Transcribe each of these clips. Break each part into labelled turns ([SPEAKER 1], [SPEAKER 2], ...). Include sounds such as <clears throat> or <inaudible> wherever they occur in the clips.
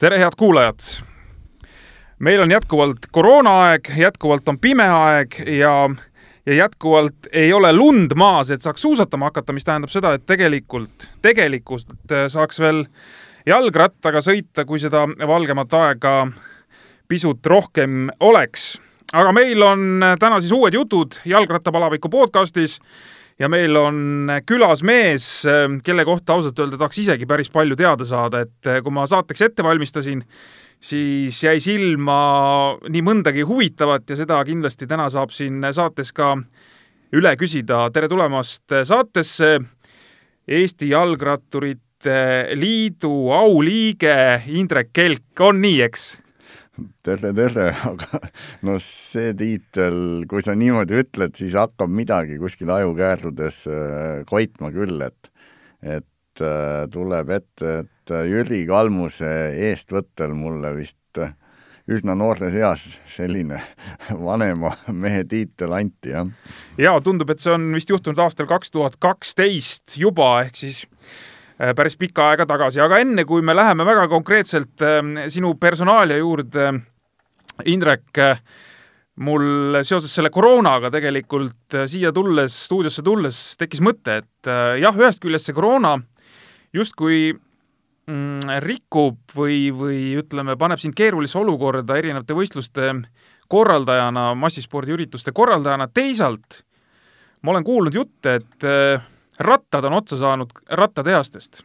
[SPEAKER 1] tere, head kuulajad! meil on jätkuvalt koroonaaeg, jätkuvalt on pime aeg ja, ja jätkuvalt ei ole lund maas, et saaks suusatama hakata, mis tähendab seda, et tegelikult, tegelikult saaks veel jalgrattaga sõita, kui seda valgemat aega pisut rohkem oleks. aga meil on täna siis uued jutud Jalgrattapalaviku podcastis ja meil on külas mees, kelle kohta ausalt öelda tahaks isegi päris palju teada saada, et kui ma saateks ette valmistasin, siis jäi silma nii mõndagi huvitavat ja seda kindlasti täna saab siin saates ka üle küsida. tere tulemast saatesse, Eesti Jalgratturite Liidu auliige Indrek Kelk, on nii, eks?
[SPEAKER 2] Tere, tere, <laughs> aga no see tiitel, kui sa niimoodi ütled, siis hakkab midagi kuskil ajukäärudes äh, koitma küll, et, et äh, tuleb ette, et Jüri Kalmuse eestvõttel mulle vist äh, üsna noores eas selline <laughs> vanema mehe tiitel anti, jah.
[SPEAKER 1] ja tundub, et see on vist juhtunud aastal kaks tuhat kaksteist juba, ehk siis Äh, päris pikka aega tagasi, aga enne kui me läheme väga konkreetselt ähm, sinu personaalia juurde, Indrek, äh, mul seoses selle koroonaga tegelikult äh, siia tulles, stuudiosse tulles tekkis mõte, et jah, ühest küljest see koroona justkui mm, rikub või, või ütleme, paneb sind keerulisse olukorda erinevate võistluste korraldajana, massispordiürituste korraldajana, teisalt ma olen kuulnud jutte, et rattad on otsa saanud rattatehastest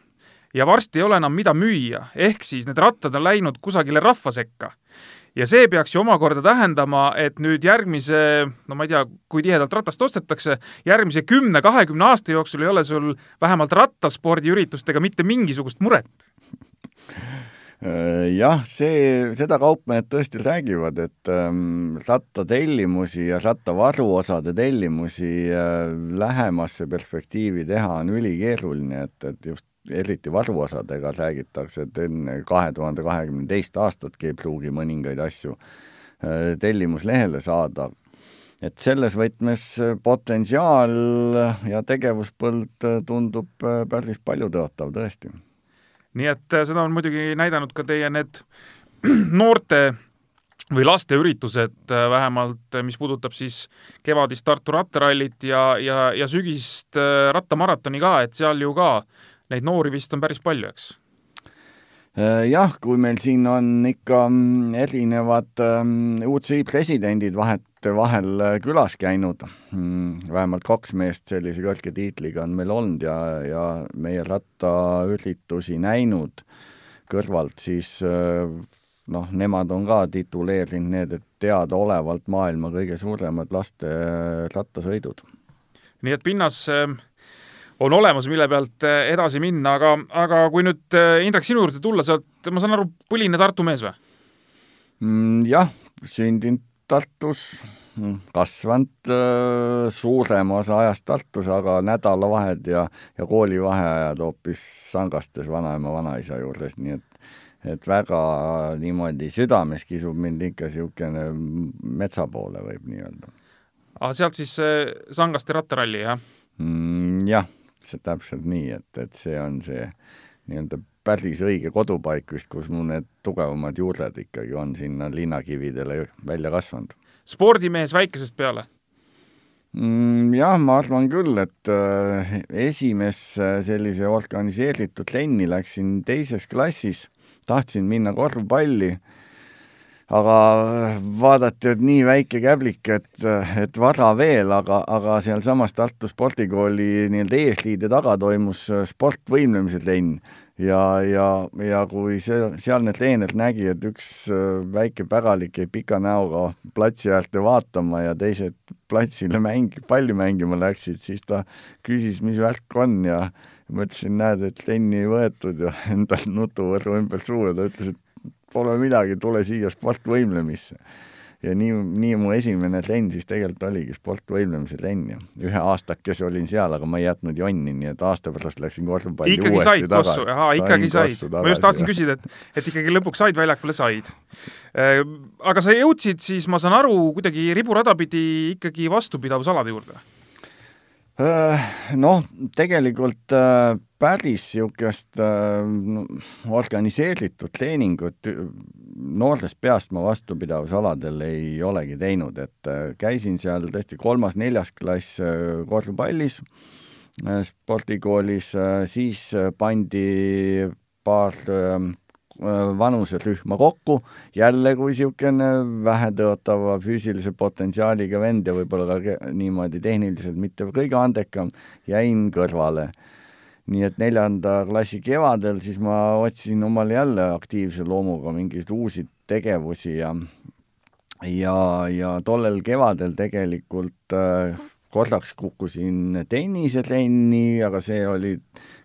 [SPEAKER 1] ja varsti ei ole enam, mida müüa, ehk siis need rattad on läinud kusagile rahva sekka. ja see peaks ju omakorda tähendama, et nüüd järgmise, no ma ei tea, kui tihedalt ratast ostetakse, järgmise kümne-kahekümne aasta jooksul ei ole sul vähemalt rattaspordiüritustega mitte mingisugust muret <laughs>
[SPEAKER 2] jah, see, seda kaupmehed tõesti räägivad, et ähm, rattatellimusi ja rattavaruosade tellimusi äh, lähemasse perspektiivi teha on ülikeeruline, et, et just eriti varuosadega räägitakse, et enne kahe tuhande kahekümne teist aastatki ei pruugi mõningaid asju äh, tellimuslehele saada. et selles võtmes potentsiaal ja tegevuspõld tundub äh, päris paljutõotav tõesti
[SPEAKER 1] nii et äh, seda on muidugi näidanud ka teie need <clears throat> noorte või lasteüritused äh, vähemalt, äh, mis puudutab siis kevadist Tartu rattarallit ja, ja, ja sügist rattamaratoni ka, et seal ju ka neid noori vist on päris palju, eks?
[SPEAKER 2] Jah, kui meil siin on ikka mm, erinevad ähm, UCI presidendid vahet vahel äh, külas käinud, mm, vähemalt kaks meest sellise kõrge tiitliga on meil olnud ja, ja meie rattaüritusi näinud kõrvalt, siis äh, noh, nemad on ka tituleerinud need, et teadaolevalt maailma kõige suuremad laste äh, rattasõidud.
[SPEAKER 1] nii et pinnas on olemas, mille pealt edasi minna, aga, aga kui nüüd Indrek sinu juurde tulla, sa oled, ma saan aru, põline Tartu mees või
[SPEAKER 2] mm,? jah, sündinud Tartus, kasvanud äh, suurema osa ajast Tartus, aga nädalavahed ja, ja koolivaheajad hoopis Sangastes vanaema, vanaisa juures, nii et et väga niimoodi südames kisub mind ikka niisugune metsa poole, võib nii öelda.
[SPEAKER 1] aga sealt siis Sangaste rattaralli, jah
[SPEAKER 2] mm,? jah, see täpselt nii, et, et see on see nii-öelda päris õige kodupaik vist, kus mu need tugevamad juured ikkagi on sinna linnakividele välja kasvanud.
[SPEAKER 1] spordimees väikesest peale
[SPEAKER 2] mm,? Jah, ma arvan küll, et äh, esimesse sellise organiseeritud trenni läksin teises klassis, tahtsin minna korvpalli aga vaadati, et nii väike käblik, et, et vara veel, aga, aga sealsamas Tartu spordikooli nii-öelda eesliide taga toimus sportvõimlemise trenn. Ja, ja, ja kui see, sealne treener nägi, et üks äh, väike päralik jäi pika näoga platsi äärde vaatama ja teised platsile mängi-, palli mängima läksid, siis ta küsis, mis värk on ja ma ütlesin, näed, et trenni ei võetud ja <laughs> endal nutuvõrru ümber suu ja ta ütles, et pole midagi, tule siia sportvõimlemisse ja nii, nii mu esimene trenn siis tegelikult oligi sportvõimlemise trenn ja ühe aastakese olin seal, aga ma ei jätnud jonni, nii et aasta pärast läksin korvpalli
[SPEAKER 1] ikkagi
[SPEAKER 2] uuesti
[SPEAKER 1] said kossu, ahaa, ikkagi said. ma just tahtsin küsida, et, et ikkagi lõpuks said väljakule, said. Äh, aga sa jõudsid siis, ma saan aru, kuidagi riburada pidi ikkagi vastupidavusalade juurde?
[SPEAKER 2] Noh, tegelikult päris niisugust organiseeritud treeningut noortest peast ma vastupidavusaladel ei olegi teinud, et käisin seal tõesti kolmas-neljas klass korvpallis spordikoolis, siis pandi paar Äh, vanuserühma kokku, jälle kui niisugune vähetõotava füüsilise potentsiaaliga vend ja võib-olla ka niimoodi tehniliselt mitte kõige andekam, jäin kõrvale. nii et neljanda klassi kevadel siis ma otsisin omale jälle aktiivse loomuga mingeid uusi tegevusi ja ja, ja tollel kevadel tegelikult äh, korraks kukkusin tennisetrenni, aga see oli,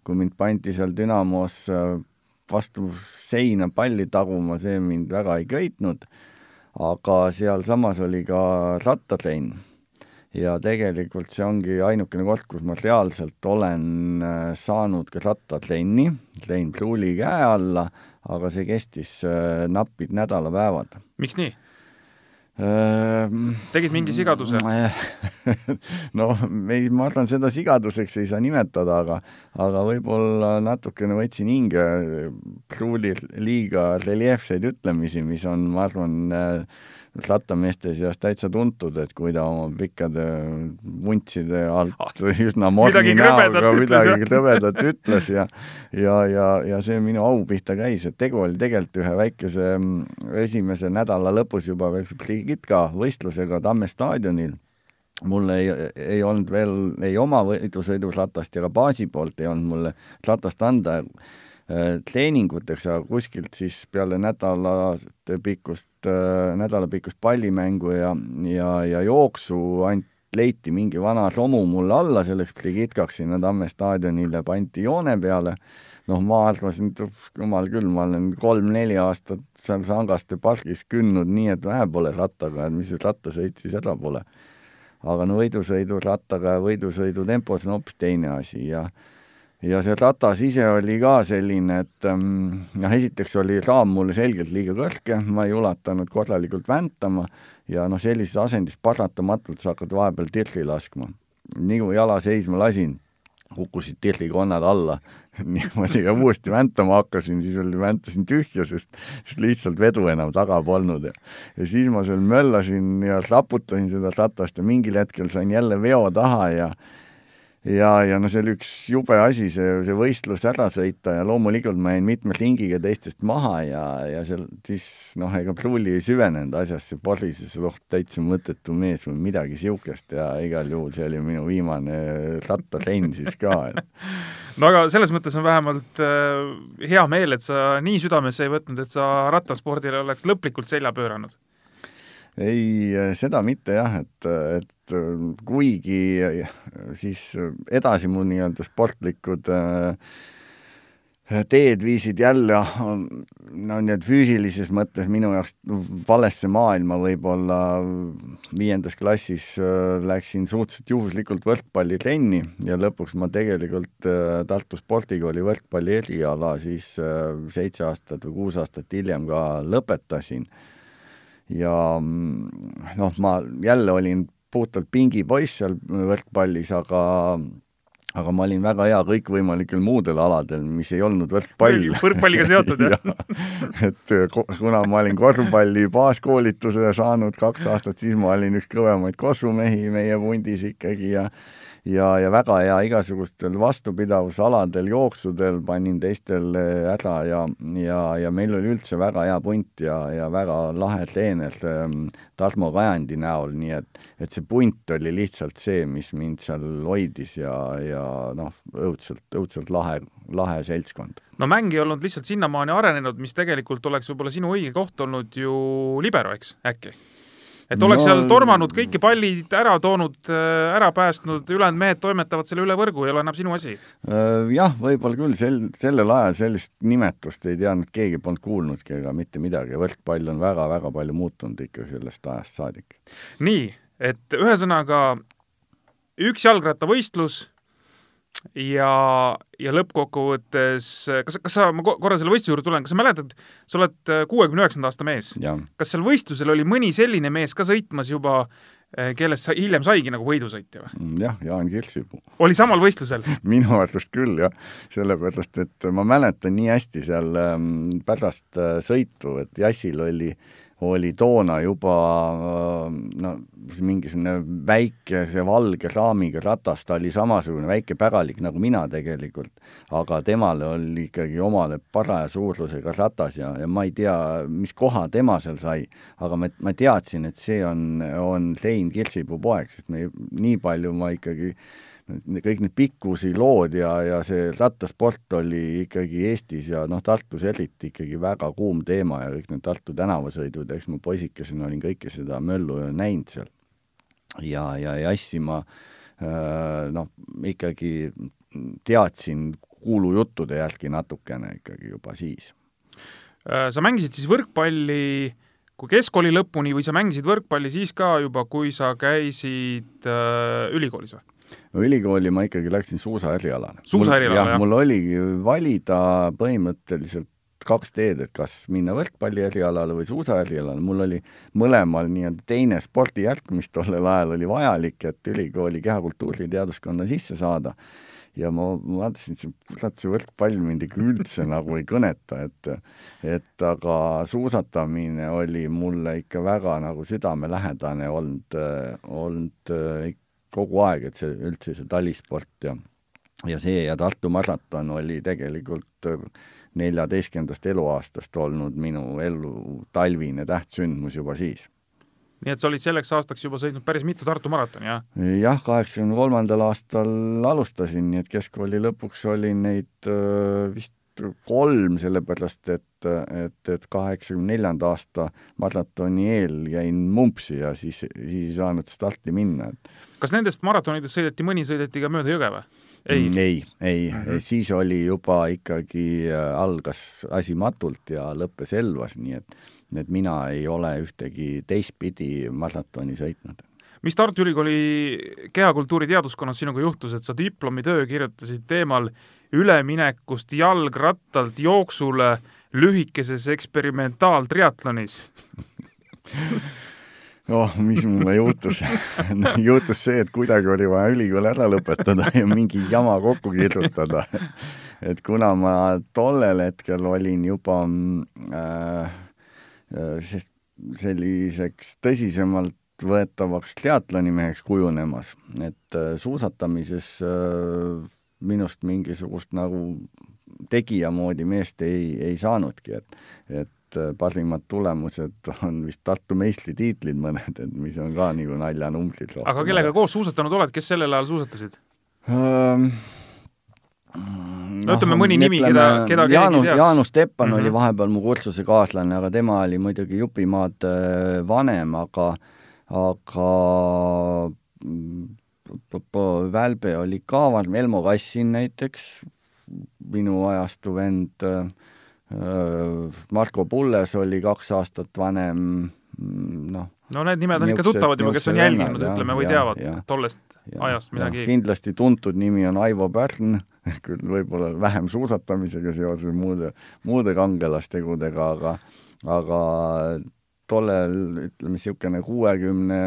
[SPEAKER 2] kui mind pandi seal Dünamos äh, vastu seina palli taguma, see mind väga ei köitnud, aga sealsamas oli ka rattatrenn. ja tegelikult see ongi ainukene koht, kus ma reaalselt olen äh, saanud ka rattatrenni, lõin pruuli käe alla, aga see kestis äh, napid nädalapäevad.
[SPEAKER 1] miks nii? Tegid mingi sigaduse? <laughs>
[SPEAKER 2] noh, ei, ma arvan, seda sigaduseks ei saa nimetada, aga aga võib-olla natukene võtsin hinge pruulil liiga reljeefseid ütlemisi, mis on, ma arvan, rattameeste seas täitsa tuntud, et kui ta oma pikkade vuntside alt ah, üsna morni näoga midagi krõbedat ütles ja ja, ja, ja see minu au pihta käis, et tegu oli tegelikult ühe väikese mm, esimese nädala lõpus juba väikse Brigitka võistlusega Tamme staadionil. Mul ei, ei olnud veel ei oma võidusõiduratast ja ka baasi poolt ei olnud mulle ratast anda treeninguteks, aga kuskilt siis peale nädalate pikkust, äh, nädalapikkust pallimängu ja, ja, ja jooksu ainult leiti mingi vana romu mulle alla selleks Brigitkaks sinna Tamme staadionile, pandi joone peale, noh, ma arvasin, et jumal küll, ma olen kolm-neli aastat seal Sangaste pargis künnud nii, et vähe pole rattaga, et mis rattasõit siis häda pole. aga no võidusõidu rattaga ja võidusõidu tempos on hoopis teine asi ja ja see ratas ise oli ka selline, et ähm, noh, esiteks oli raam mulle selgelt liiga kõrge, ma ei ulatanud korralikult väntama ja noh, sellises asendis paratamatult sa hakkad vahepeal tirri laskma. nii kui jala seisma lasin, kukkusid tirrikonnad alla <laughs> niimoodi ja uuesti väntama hakkasin, siis oli, väntasin tühja, sest lihtsalt vedu enam taga polnud ja ja siis ma seal möllasin ja raputasin seda ratast ja mingil hetkel sain jälle veo taha ja ja, ja no see oli üks jube asi, see, see võistlus ära sõita ja loomulikult ma jäin mitme ringiga teistest maha ja, ja seal siis noh, ega pruuli ei süvenenud asjasse, porises, oh, täitsa mõttetu mees või midagi niisugust ja igal juhul see oli minu viimane rattatrenn siis ka et <laughs>
[SPEAKER 1] no aga selles mõttes on vähemalt äh, hea meel, et sa nii südamesse ei võtnud, et sa rattaspordile oleks lõplikult selja pööranud
[SPEAKER 2] ei, seda mitte jah, et, et kuigi siis edasi mu nii-öelda sportlikud äh, teed viisid jälle no nii et füüsilises mõttes minu jaoks valesse maailma võib-olla viiendas klassis äh, läksin suhteliselt juhuslikult võrkpallitrenni ja lõpuks ma tegelikult äh, Tartu spordikooli võrkpalli eriala siis seitse aastat või kuus aastat hiljem ka lõpetasin ja mm, noh, ma jälle olin puhtalt pingipoiss seal võrkpallis, aga aga ma olin väga hea kõikvõimalikel muudel aladel, mis ei olnud võrkpall.
[SPEAKER 1] võrkpalliga seotud jah <laughs> ja,
[SPEAKER 2] et kuna ma olin korvpalli baaskoolituse saanud kaks aastat, siis ma olin üks kõvemaid kossumehi meie vundis ikkagi ja ja, ja väga hea igasugustel vastupidavusaladel, jooksudel panin teistel ära ja, ja, ja meil oli üldse väga hea punt ja, ja väga lahe treener ähm, Tarmo Kajandi näol, nii et, et see punt oli lihtsalt see, mis mind seal hoidis ja, ja noh, õudselt, õudselt lahe, lahe seltskond.
[SPEAKER 1] no mäng ei olnud lihtsalt sinnamaani arenenud, mis tegelikult oleks võib-olla sinu õige koht olnud ju libero, eks, äkki? Et oleks no, seal tormanud kõiki pallid ära toonud, äh, ära päästnud, ülejäänud mehed toimetavad selle üle võrgu, ei ole enam sinu asi?
[SPEAKER 2] Äh, jah, võib-olla küll, sel, sellel ajal sellist nimetust ei teadnud keegi, polnud kuulnudki ega mitte midagi, võrkpall on väga-väga palju muutunud ikka sellest ajast saadik.
[SPEAKER 1] nii, et ühesõnaga üks jalgrattavõistlus ja, ja lõppkokkuvõttes, kas, kas sa, ma korra selle võistluse juurde tulen, kas sa mäletad, sa oled kuuekümne üheksanda aasta mees. kas seal võistlusel oli mõni selline mees ka sõitmas juba, eh, kellest sa hiljem saigi nagu võidusõitja või?
[SPEAKER 2] Mm, jah, Jaan Kirksipuu.
[SPEAKER 1] oli samal võistlusel <laughs>
[SPEAKER 2] minu arust küll, jah. sellepärast, et ma mäletan nii hästi seal ähm, pärast äh, sõitu, et Jassil oli äh, oli toona juba no mingisugune väike, see valge raamiga ratas, ta oli samasugune väike päralik nagu mina tegelikult, aga temale oli ikkagi omale paraja suurusega ratas ja, ja ma ei tea, mis koha tema seal sai, aga ma, ma teadsin, et see on, on Rein Kirsipuu poeg, sest me nii palju ma ikkagi äh, kõik need pikkusi lood ja, ja see rattasport oli ikkagi Eestis ja noh, Tartus eriti ikkagi väga kuum teema ja kõik need Tartu tänavasõidud, eks ma poisikesena olin kõike seda möllu näinud seal. ja, ja jassi ma äh, noh, ikkagi teadsin kuulujuttude järgi natukene ikkagi juba siis.
[SPEAKER 1] Äh, sa mängisid siis võrkpalli kui keskkooli lõpuni või sa mängisid võrkpalli siis ka juba, kui sa käisid äh, ülikoolis või?
[SPEAKER 2] Ülikooli ma ikkagi läksin suusaerialale.
[SPEAKER 1] suusaerialale, jah?
[SPEAKER 2] mul oligi valida põhimõtteliselt kaks teed, et kas minna võrkpalli erialale või suusaerialale, mul oli mõlemal nii-öelda teine spordijärk, mis tollel ajal oli vajalik, et ülikooli kehakultuuri teaduskonna sisse saada. ja ma vaatasin, et kurat, see võrkpall mind ikka üldse <laughs> nagu ei kõneta, et et aga suusatamine oli mulle ikka väga nagu südamelähedane olnud, olnud kogu aeg, et see üldse see talisport ja ja see ja Tartu maraton oli tegelikult äh, neljateistkümnendast eluaastast olnud minu elu talvine tähtsündmus juba siis.
[SPEAKER 1] nii et sa olid selleks aastaks juba sõitnud päris mitu Tartu maratoni, jah?
[SPEAKER 2] jah, kaheksakümne kolmandal aastal alustasin, nii et keskkooli lõpuks oli neid äh, vist kolm, sellepärast et, et, et kaheksakümne neljanda aasta maratoni eel jäin mumpsi ja siis, siis ei saanud starti minna,
[SPEAKER 1] kas nendest maratonidest sõideti, mõni sõideti ka mööda jõge või?
[SPEAKER 2] ei, mm, ei, ei mm, -hmm. siis oli juba ikkagi, äh, algas asi matult ja lõppes Elvas, nii et, et mina ei ole ühtegi teistpidi maratoni sõitnud
[SPEAKER 1] mis Tartu Ülikooli kehakultuuri teaduskonnas sinuga juhtus, et sa diplomitöö kirjutasid teemal üleminekust jalgrattalt jooksule lühikeses eksperimentaaltriatlonis
[SPEAKER 2] oh, mis mulle juhtus juhtus see, et kuidagi oli vaja ülikool ära lõpetada ja mingi jama kokku kirjutada. et kuna ma tollel hetkel olin juba äh, äh selliseks tõsisemalt võetavaks triatlonimeheks kujunemas, et äh, suusatamises äh, minust mingisugust nagu tegija moodi meest ei, ei saanudki, et, et äh, parimad tulemused on vist Tartu meistritiitlid mõned, et mis on ka nagu naljanumbrid.
[SPEAKER 1] aga kellega koos suusatanud oled, kes sellel ajal suusatasid um,? no ütleme mõni nimi, keda, keda
[SPEAKER 2] Jaanus, Jaanus Teppan mm -hmm. oli mhm. vahepeal mu kursusekaaslane, aga tema oli muidugi jupimaad vanem, aga, aga mm, Välbe oli ka vanem, Elmo Kassin näiteks, minu ajastu vend äh,, Marko Pulles oli kaks aastat vanem, noh.
[SPEAKER 1] no need nimed on ikka tuttavad juba, kes on jälginud, ütleme, või ja, teavad ja, tollest ja, ajast midagi.
[SPEAKER 2] kindlasti tuntud nimi on Aivo Pärn, <laughs> küll võib-olla vähem suusatamisega seoses muude, muude kangelastegudega, aga, aga tollel, ütleme, niisugune kuuekümne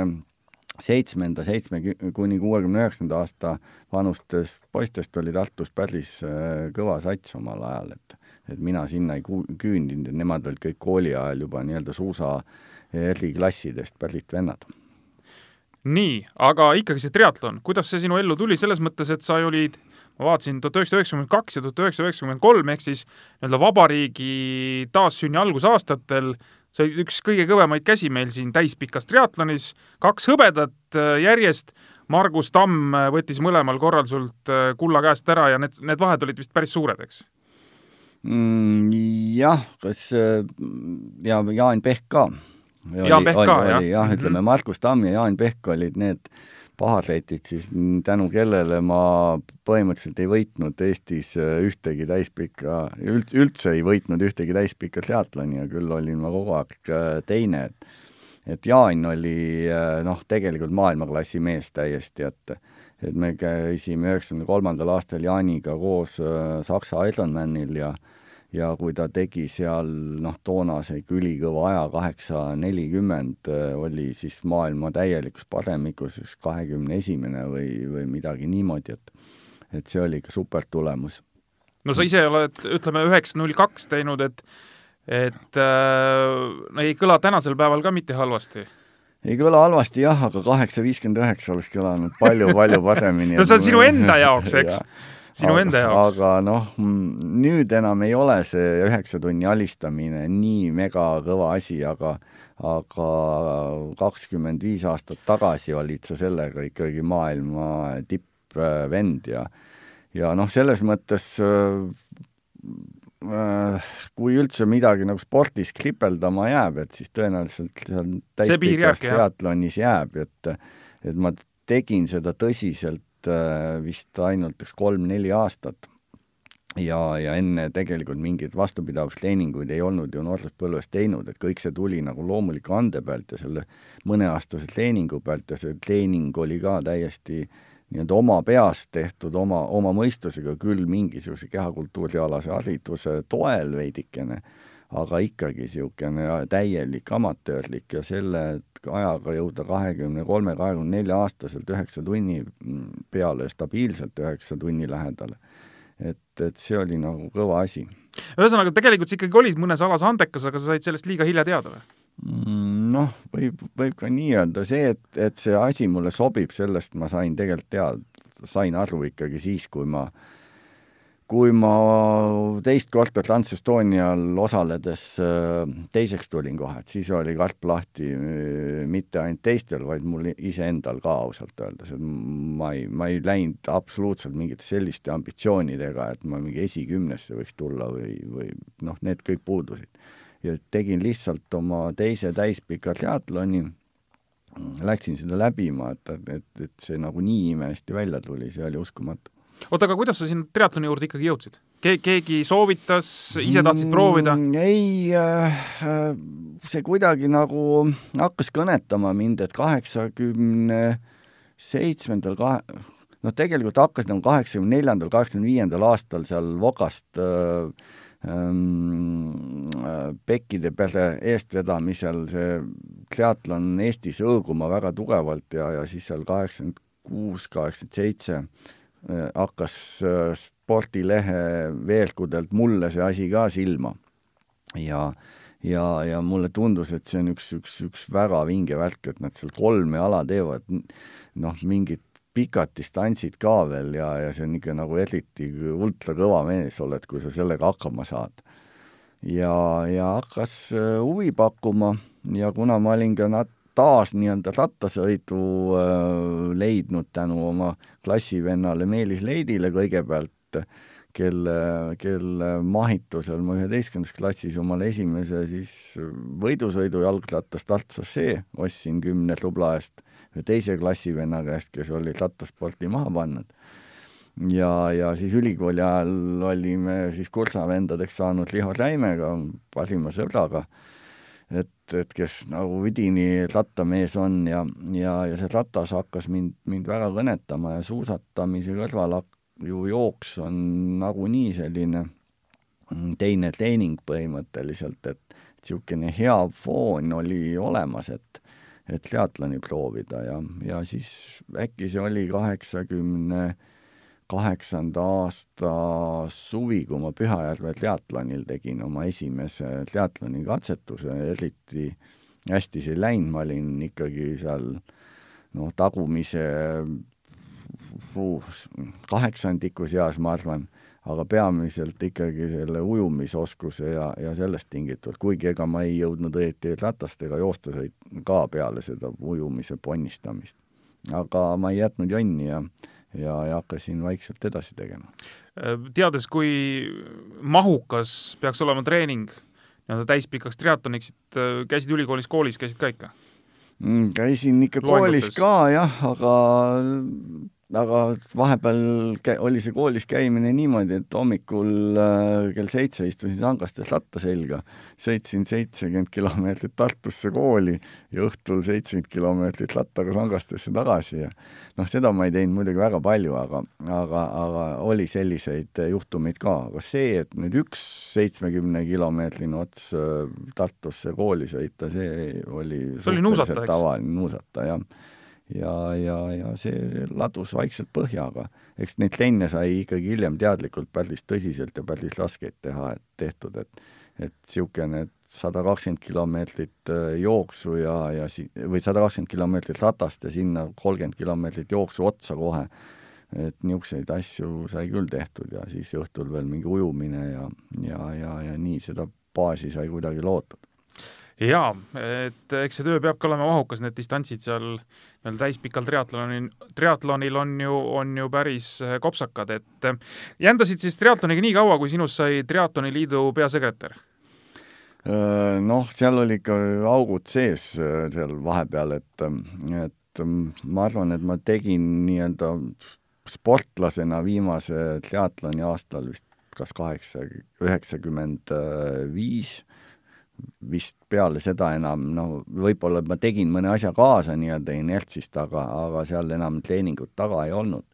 [SPEAKER 2] seitsmenda, seitsme kuni kuuekümne üheksanda aasta vanustest poistest oli Tartus päris äh, kõva sats omal ajal, et et mina sinna ei küündinud, et nemad olid kõik kooli ajal juba nii-öelda suusa eriklassidest pärit vennad.
[SPEAKER 1] nii, aga ikkagi see triatlon, kuidas see sinu ellu tuli, selles mõttes, et sa olid ma vaatasin tuhat üheksasada üheksakümmend kaks ja tuhat üheksasada üheksakümmend kolm ehk siis nii-öelda vabariigi taassünni algusaastatel sa olid üks kõige kõvemaid käsi meil siin täispikas triatlonis, kaks hõbedat äh, järjest, Margus Tamm äh, võttis mõlemal korral sult äh, kulla käest ära ja need, need vahed olid vist päris suured, eks?
[SPEAKER 2] mm,? jah, kas ja Jaan Pehk ka.
[SPEAKER 1] Jaan Pehk ka, jah?
[SPEAKER 2] jah, ütleme mhm. Margus Tamm ja Jaan Pehk olid need paharetid siis, tänu kellele ma põhimõtteliselt ei võitnud Eestis ühtegi täispikka, üld, üldse ei võitnud ühtegi täispikka triatloni ja küll olin ma kogu aeg äh, teine, et et Jaan oli äh, noh, tegelikult maailmaklassi mees täiesti, et et me käisime üheksakümne kolmandal aastal Jaaniga koos äh, Saksa Ironmanil ja ja kui ta tegi seal noh, toonase ülikõva aja kaheksa nelikümmend, äh, oli siis maailma täielikus paremikus kahekümne esimene või, või midagi niimoodi, et et see oli ikka super tulemus.
[SPEAKER 1] no sa ise oled, ütleme, üheksa null kaks teinud, et et äh, ei kõla tänasel päeval ka mitte halvasti
[SPEAKER 2] ei kõla halvasti jah, aga kaheksa viiskümmend üheksa oleks kõlanud palju-palju paremini <laughs>
[SPEAKER 1] no see on sinu enda jaoks, eks <laughs> ja. Sinu
[SPEAKER 2] aga,
[SPEAKER 1] enda jaoks.
[SPEAKER 2] aga noh, nüüd enam ei ole see üheksa tunni alistamine nii mega kõva asi, aga aga kakskümmend viis aastat tagasi olid sa sellega ikkagi maailma tippvend ja ja noh, selles mõttes Äh, kui üldse midagi nagu spordis kripeldama jääb, et siis tõenäoliselt seal täispikas triatlonis jääb, et et ma tegin seda tõsiselt äh, vist ainult üks kolm-neli aastat. ja, ja enne tegelikult mingeid vastupidavustreeninguid ei olnud ju noorsoospõlves teinud, et kõik see tuli nagu loomuliku ande pealt ja selle mõneaastase treeningu pealt ja see treening oli ka täiesti äh, nii-öelda oma peast tehtud, oma, oma mõistusega küll mingisuguse kehakultuurialase hariduse toel veidikene, aga ikkagi niisugune täielik amatöörlik ja selle ajaga jõuda kahekümne kolme, kahekümne nelja aastaselt üheksa tunni peale, stabiilselt üheksa tunni lähedale. et, et see oli nagu kõva asi.
[SPEAKER 1] ühesõnaga, tegelikult sa ikkagi olid mõnes alas andekas, aga sa said sellest liiga hilja teada või?
[SPEAKER 2] Mm, noh, võib, võib ka nii öelda, see, et, et see asi mulle sobib, sellest ma sain tegelikult teada, sain aru ikkagi siis, kui ma, kui ma teist korda Trans-Estonial osaledes äh, teiseks tulin kohe, et siis oli karp lahti äh, mitte ainult teistel, vaid mul iseendal ka ausalt öeldes, et ma ei, ma ei läinud absoluutselt mingite selliste ambitsioonidega, et ma mingi esikümnesse võiks tulla või, või noh, need kõik puudusid ja tegin lihtsalt oma teise täispika triatloni, läksin seda läbima, et, et, et see nagu nii imehästi välja tuli, see oli uskumatu.
[SPEAKER 1] Oota, aga kuidas sa sinna triatloni juurde ikkagi jõudsid Ke? keegi soovitas, ise tahtsid proovida mm,?
[SPEAKER 2] ei äh,, see kuidagi nagu hakkas kõnetama mind, et kaheksakümne seitsmendal, kahe, noh, tegelikult hakkas nagu kaheksakümne neljandal, kaheksakümne viiendal aastal seal Vokast äh, Ehm, pekkide pere eestvedamisel see triatlon Eestis hõõguma väga tugevalt ja, ja siis seal kaheksakümmend kuus, kaheksakümmend seitse hakkas eh, spordilehe veergudelt mulle see asi ka silma. ja, ja, ja mulle tundus, et see on üks, üks, üks väga vinge värk, et nad seal kolme ala teevad, noh, mingit pikad distantsid ka veel ja, ja see on ikka nagu eriti ultrakõva mees oled, kui sa sellega hakkama saad. ja, ja hakkas äh, huvi pakkuma ja kuna ma olin ka nat-, taas nii-öelda rattasõidu leidnud tänu oma klassivennale Meelis Leidile kõigepealt, kelle, kelle mahitusel ma üheteistkümnendas klassis omale esimese siis võidusõidu jalgratast Tartu šossee ostsin kümne rubla eest teise klassivenna käest, kes oli rattasporti maha pannud. ja, ja siis ülikooli ajal olime siis kursavendadeks saanud Riho Räimega, parima sõbraga, et, et kes nagu üdini rattamees on ja, ja, ja see ratas hakkas mind, mind väga kõnetama ja suusatamise kõrval ju jooks on nagunii selline teine treening põhimõtteliselt, et niisugune hea foon oli olemas, et et triatloni proovida ja, ja siis äkki see oli kaheksakümne kaheksanda aasta suvi, kui ma Pühajärve triatlonil tegin oma esimese triatloni katsetuse, eriti hästi see ei läinud, ma olin ikkagi seal noh, tagumise uh, kaheksandiku seas, ma arvan aga peamiselt ikkagi selle ujumisoskuse ja, ja sellest tingitult, kuigi ega ma ei jõudnud õieti ratast ega joosta ka peale seda ujumise ponnistamist. aga ma ei jätnud jonni ja, ja, ja hakkasin vaikselt edasi tegema.
[SPEAKER 1] teades, kui mahukas peaks olema treening nii-öelda täispikaks triatloniks, et äh, käisid ülikoolis, koolis käisid ka ikka?
[SPEAKER 2] Mm, käisin ikka Loengutes. koolis ka jah, aga aga vahepeal oli see koolis käimine niimoodi, et hommikul äh, kell seitse istusin sangastes latta selga, sõitsin seitsekümmend kilomeetrit Tartusse kooli ja õhtul seitsekümmend kilomeetrit lattaga sangastesse tagasi ja noh, seda ma ei teinud muidugi väga palju, aga, aga, aga oli selliseid juhtumeid ka, aga see, et nüüd üks seitsmekümne kilomeetrine ots äh, Tartusse kooli sõita, see oli
[SPEAKER 1] see oli nuusata, eks?
[SPEAKER 2] tavaline nuusata, jah ja, ja, ja see ladus vaikselt põhja, aga eks neid trenne sai ikkagi hiljem teadlikult päris tõsiselt ja päris raskeid teha, et tehtud, et et niisugune sada kakskümmend kilomeetrit äh, jooksu ja, ja si-, või sada kakskümmend kilomeetrit ratast ja sinna kolmkümmend kilomeetrit jooksu otsa kohe, et niisuguseid asju sai küll tehtud ja siis õhtul veel mingi ujumine ja, ja, ja, ja nii seda baasi sai kuidagi lootud.
[SPEAKER 1] Jaa, et eks see töö peabki olema mahukas, need distantsid seal nii-öelda täispikal triatlonil, triatlonil on ju, on ju päris eh, kopsakad, et eh, jändasid siis triatloniga nii kaua, kui sinust sai Triatloni Liidu peasekretär?
[SPEAKER 2] Noh, seal oli ikka augud sees seal vahepeal, et, et ma arvan, et ma tegin nii-öelda sportlasena viimase triatloni aastal vist kas kaheksa, üheksakümmend viis vist peale seda enam, no võib-olla ma tegin mõne asja kaasa nii-öelda inertsist, aga, aga seal enam treeningut taga ei olnud.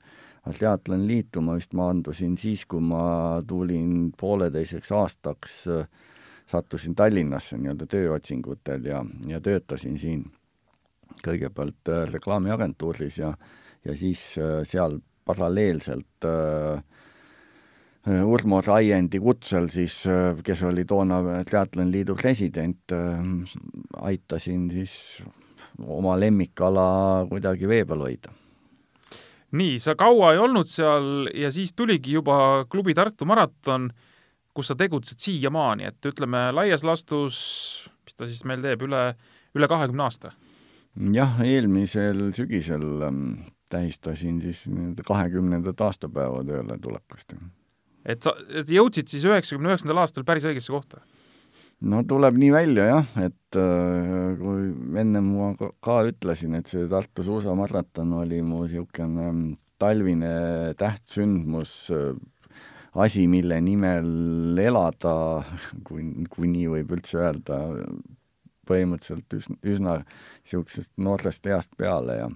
[SPEAKER 2] triatloni liitu ma vist maandusin siis, kui ma tulin pooleteiseks aastaks, sattusin Tallinnasse nii-öelda tööotsingutel ja, ja töötasin siin kõigepealt äh, reklaamiagentuuris ja, ja siis äh, seal paralleelselt äh, Urmo Raiendi kutsel siis, äh, kes oli toona Triatloni Liidu president, äh, aitasin siis oma lemmikala kuidagi vee peal hoida.
[SPEAKER 1] nii, sa kaua ei olnud seal ja siis tuligi juba klubi Tartu maraton, kus sa tegutsed siiamaani, et ütleme, laias laastus, mis ta siis meil teeb, üle, üle kahekümne aasta?
[SPEAKER 2] jah, eelmisel sügisel ähm, tähistasin siis nii-öelda kahekümnendat aastapäeva tööle tulekust
[SPEAKER 1] et sa, et jõudsid siis üheksakümne üheksandal aastal päris õigesse kohta?
[SPEAKER 2] no tuleb nii välja jah, et äh, kui enne ma ka, ka ütlesin, et see Tartu suusamaraton oli mu niisugune mm, talvine tähtsündmus, äh, asi, mille nimel elada, kui, kui nii võib üldse öelda, põhimõtteliselt üsna, üsna niisugusest noorest east peale ja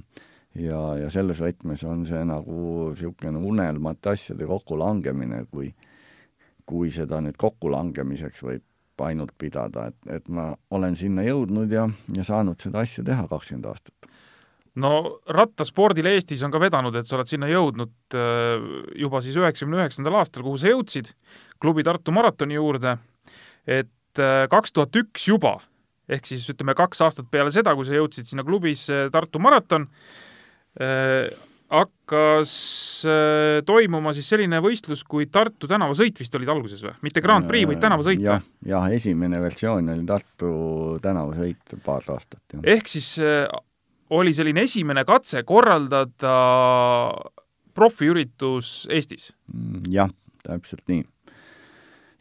[SPEAKER 2] ja, ja selles võtmes on see nagu niisugune unelmate asjade kokkulangemine, kui, kui seda nüüd kokkulangemiseks võib ainult pidada, et, et ma olen sinna jõudnud ja, ja saanud seda asja teha kakskümmend aastat.
[SPEAKER 1] no rattaspordil Eestis on ka vedanud, et sa oled sinna jõudnud äh, juba siis üheksakümne üheksandal aastal, kuhu sa jõudsid, klubi Tartu maratoni juurde, et äh, kaks tuhat üks juba, ehk siis ütleme, kaks aastat peale seda, kui sa jõudsid sinna klubisse Tartu maraton, Äh, hakkas äh, toimuma siis selline võistlus kui Tartu tänavasõit vist olid alguses või? mitte Grand Prix, vaid tänavasõit või?
[SPEAKER 2] jah, jah, esimene versioon oli Tartu tänavasõit paar aastat.
[SPEAKER 1] ehk siis äh, oli selline esimene katse korraldada profiüritus Eestis?
[SPEAKER 2] Mm, jah, täpselt nii.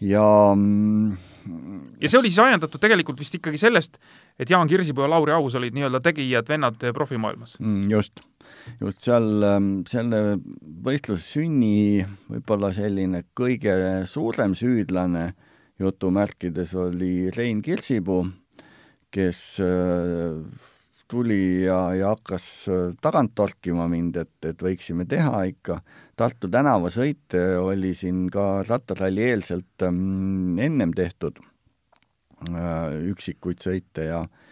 [SPEAKER 2] ja
[SPEAKER 1] mm, ja see oli siis ajendatud tegelikult vist ikkagi sellest, et Jaan Kirsipuu ja Lauri Aus olid nii-öelda tegijad-vennad profimaailmas
[SPEAKER 2] mm,. just just seal, ähm, selle võistluse sünni võib-olla selline kõige suurem süüdlane jutumärkides oli Rein Kirsipuu, kes äh, tuli ja, ja hakkas äh, tagant torkima mind, et, et võiksime teha ikka. Tartu tänavasõite oli siin ka rattaralli eelselt ähm, ennem tehtud äh, üksikuid sõite ja äh,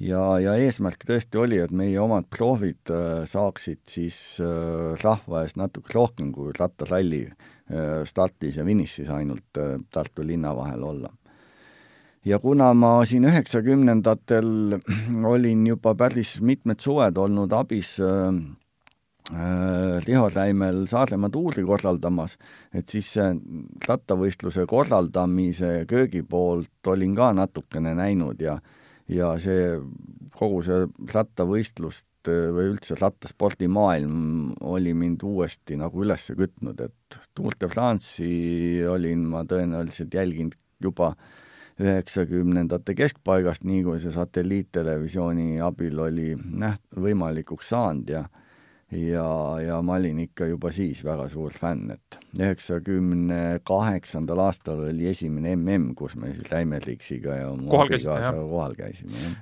[SPEAKER 2] ja, ja eesmärk tõesti oli, et meie omad proovid äh, saaksid siis äh, rahva ees natuke rohkem kui rattaralli äh, startis ja finišis ainult Tartu linna vahel olla. ja kuna ma siin üheksakümnendatel olin juba päris mitmed suved olnud abis Riho Räimel Saaremaa tuuri korraldamas, et siis rattavõistluse korraldamise köögi poolt olin ka natukene näinud ja ja see, kogu see rattavõistlust või üldse rattaspordimaailm oli mind uuesti nagu üles kütnud, et Tour de France'i olin ma tõenäoliselt jälginud juba üheksakümnendate keskpaigast, nii kui see satelliittelevisiooni abil oli näht-, võimalikuks saanud ja ja, ja ma olin ikka juba siis väga suur fänn, et üheksakümne kaheksandal aastal oli esimene mm, kus me siis Läimerliksiga ja
[SPEAKER 1] kohal käisite,
[SPEAKER 2] kohal käisime, jah.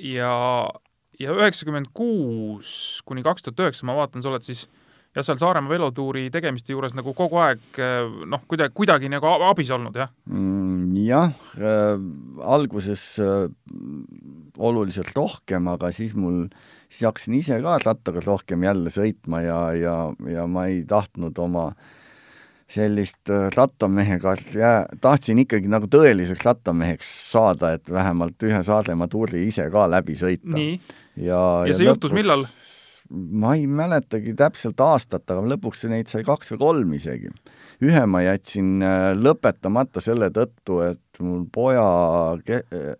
[SPEAKER 1] ja, ja üheksakümmend kuus kuni kaks tuhat üheksa, ma vaatan, sa oled siis jah, seal Saaremaa velotuuri tegemiste juures nagu kogu aeg noh, kuidagi, kuidagi nagu abis olnud, jah
[SPEAKER 2] mm,? jah äh,, alguses äh, oluliselt rohkem, aga siis mul, siis hakkasin ise ka rattaga rohkem jälle sõitma ja, ja, ja ma ei tahtnud oma sellist äh, rattamehega jää, tahtsin ikkagi nagu tõeliseks rattameheks saada, et vähemalt ühe Saaremaa tuuri ise ka läbi sõita.
[SPEAKER 1] ja, ja see lõpuks, juhtus millal?
[SPEAKER 2] ma ei mäletagi täpselt aastat, aga lõpuks neid sai kaks või kolm isegi. ühe ma jätsin äh, lõpetamata selle tõttu, et mul poja äh,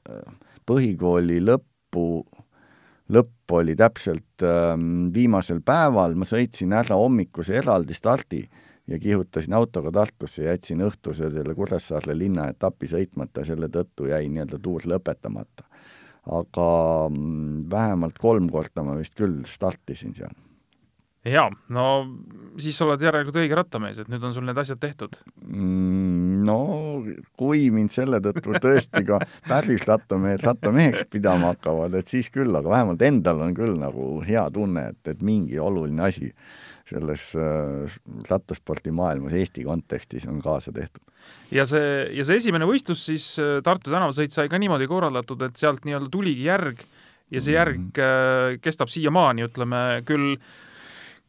[SPEAKER 2] põhikooli lõppu, lõpp oli täpselt ähm, viimasel päeval, ma sõitsin ära hommikuse eraldi stardi ja kihutasin autoga Tartusse ja jätsin õhtuse selle Kuressaare linnaetapi sõitmata ja selle tõttu jäi nii-öelda tuur lõpetamata aga mm, vähemalt kolm korda ma vist küll startisin seal.
[SPEAKER 1] jaa, no siis sa oled järelikult õige rattamees, et nüüd on sul need asjad tehtud
[SPEAKER 2] mm,? No kui mind selle tõttu tõesti ka päris rattamehed rattameheks pidama hakkavad, et siis küll, aga vähemalt endal on küll nagu hea tunne, et, et mingi oluline asi selles äh, rattaspordimaailmas Eesti kontekstis on kaasa tehtud.
[SPEAKER 1] ja see, ja see esimene võistlus siis äh, Tartu tänavasõit sai ka niimoodi korraldatud, et sealt nii-öelda tuligi järg ja see järg mm -hmm. kestab siiamaani, ütleme küll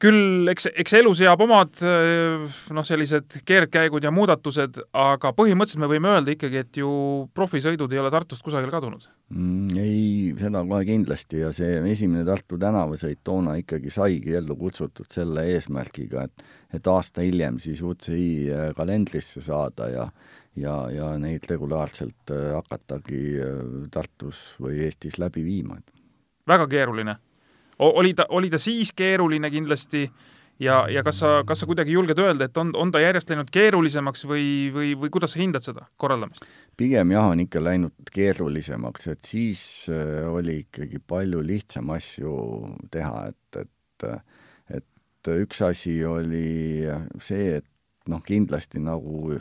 [SPEAKER 1] küll eks, eks elu seab omad noh, sellised keerdkäigud ja muudatused, aga põhimõtteliselt me võime öelda ikkagi, et ju profisõidud ei ole Tartust kusagile kadunud
[SPEAKER 2] mm,. ei, seda kohe kindlasti ja see esimene Tartu tänavasõit toona ikkagi saigi ellu kutsutud selle eesmärgiga, et et aasta hiljem siis UCI äh, kalendrisse saada ja ja, ja neid regulaarselt äh, hakatagi äh, Tartus või Eestis läbi viima.
[SPEAKER 1] väga keeruline oli ta, oli ta siis keeruline kindlasti ja, ja kas sa, kas sa kuidagi julged öelda, et on, on ta järjest läinud keerulisemaks või, või, või kuidas sa hindad seda korraldamist?
[SPEAKER 2] pigem jah, on ikka läinud keerulisemaks, et siis äh, oli ikkagi palju lihtsam asju teha, et, et et üks asi oli see, et noh, kindlasti nagu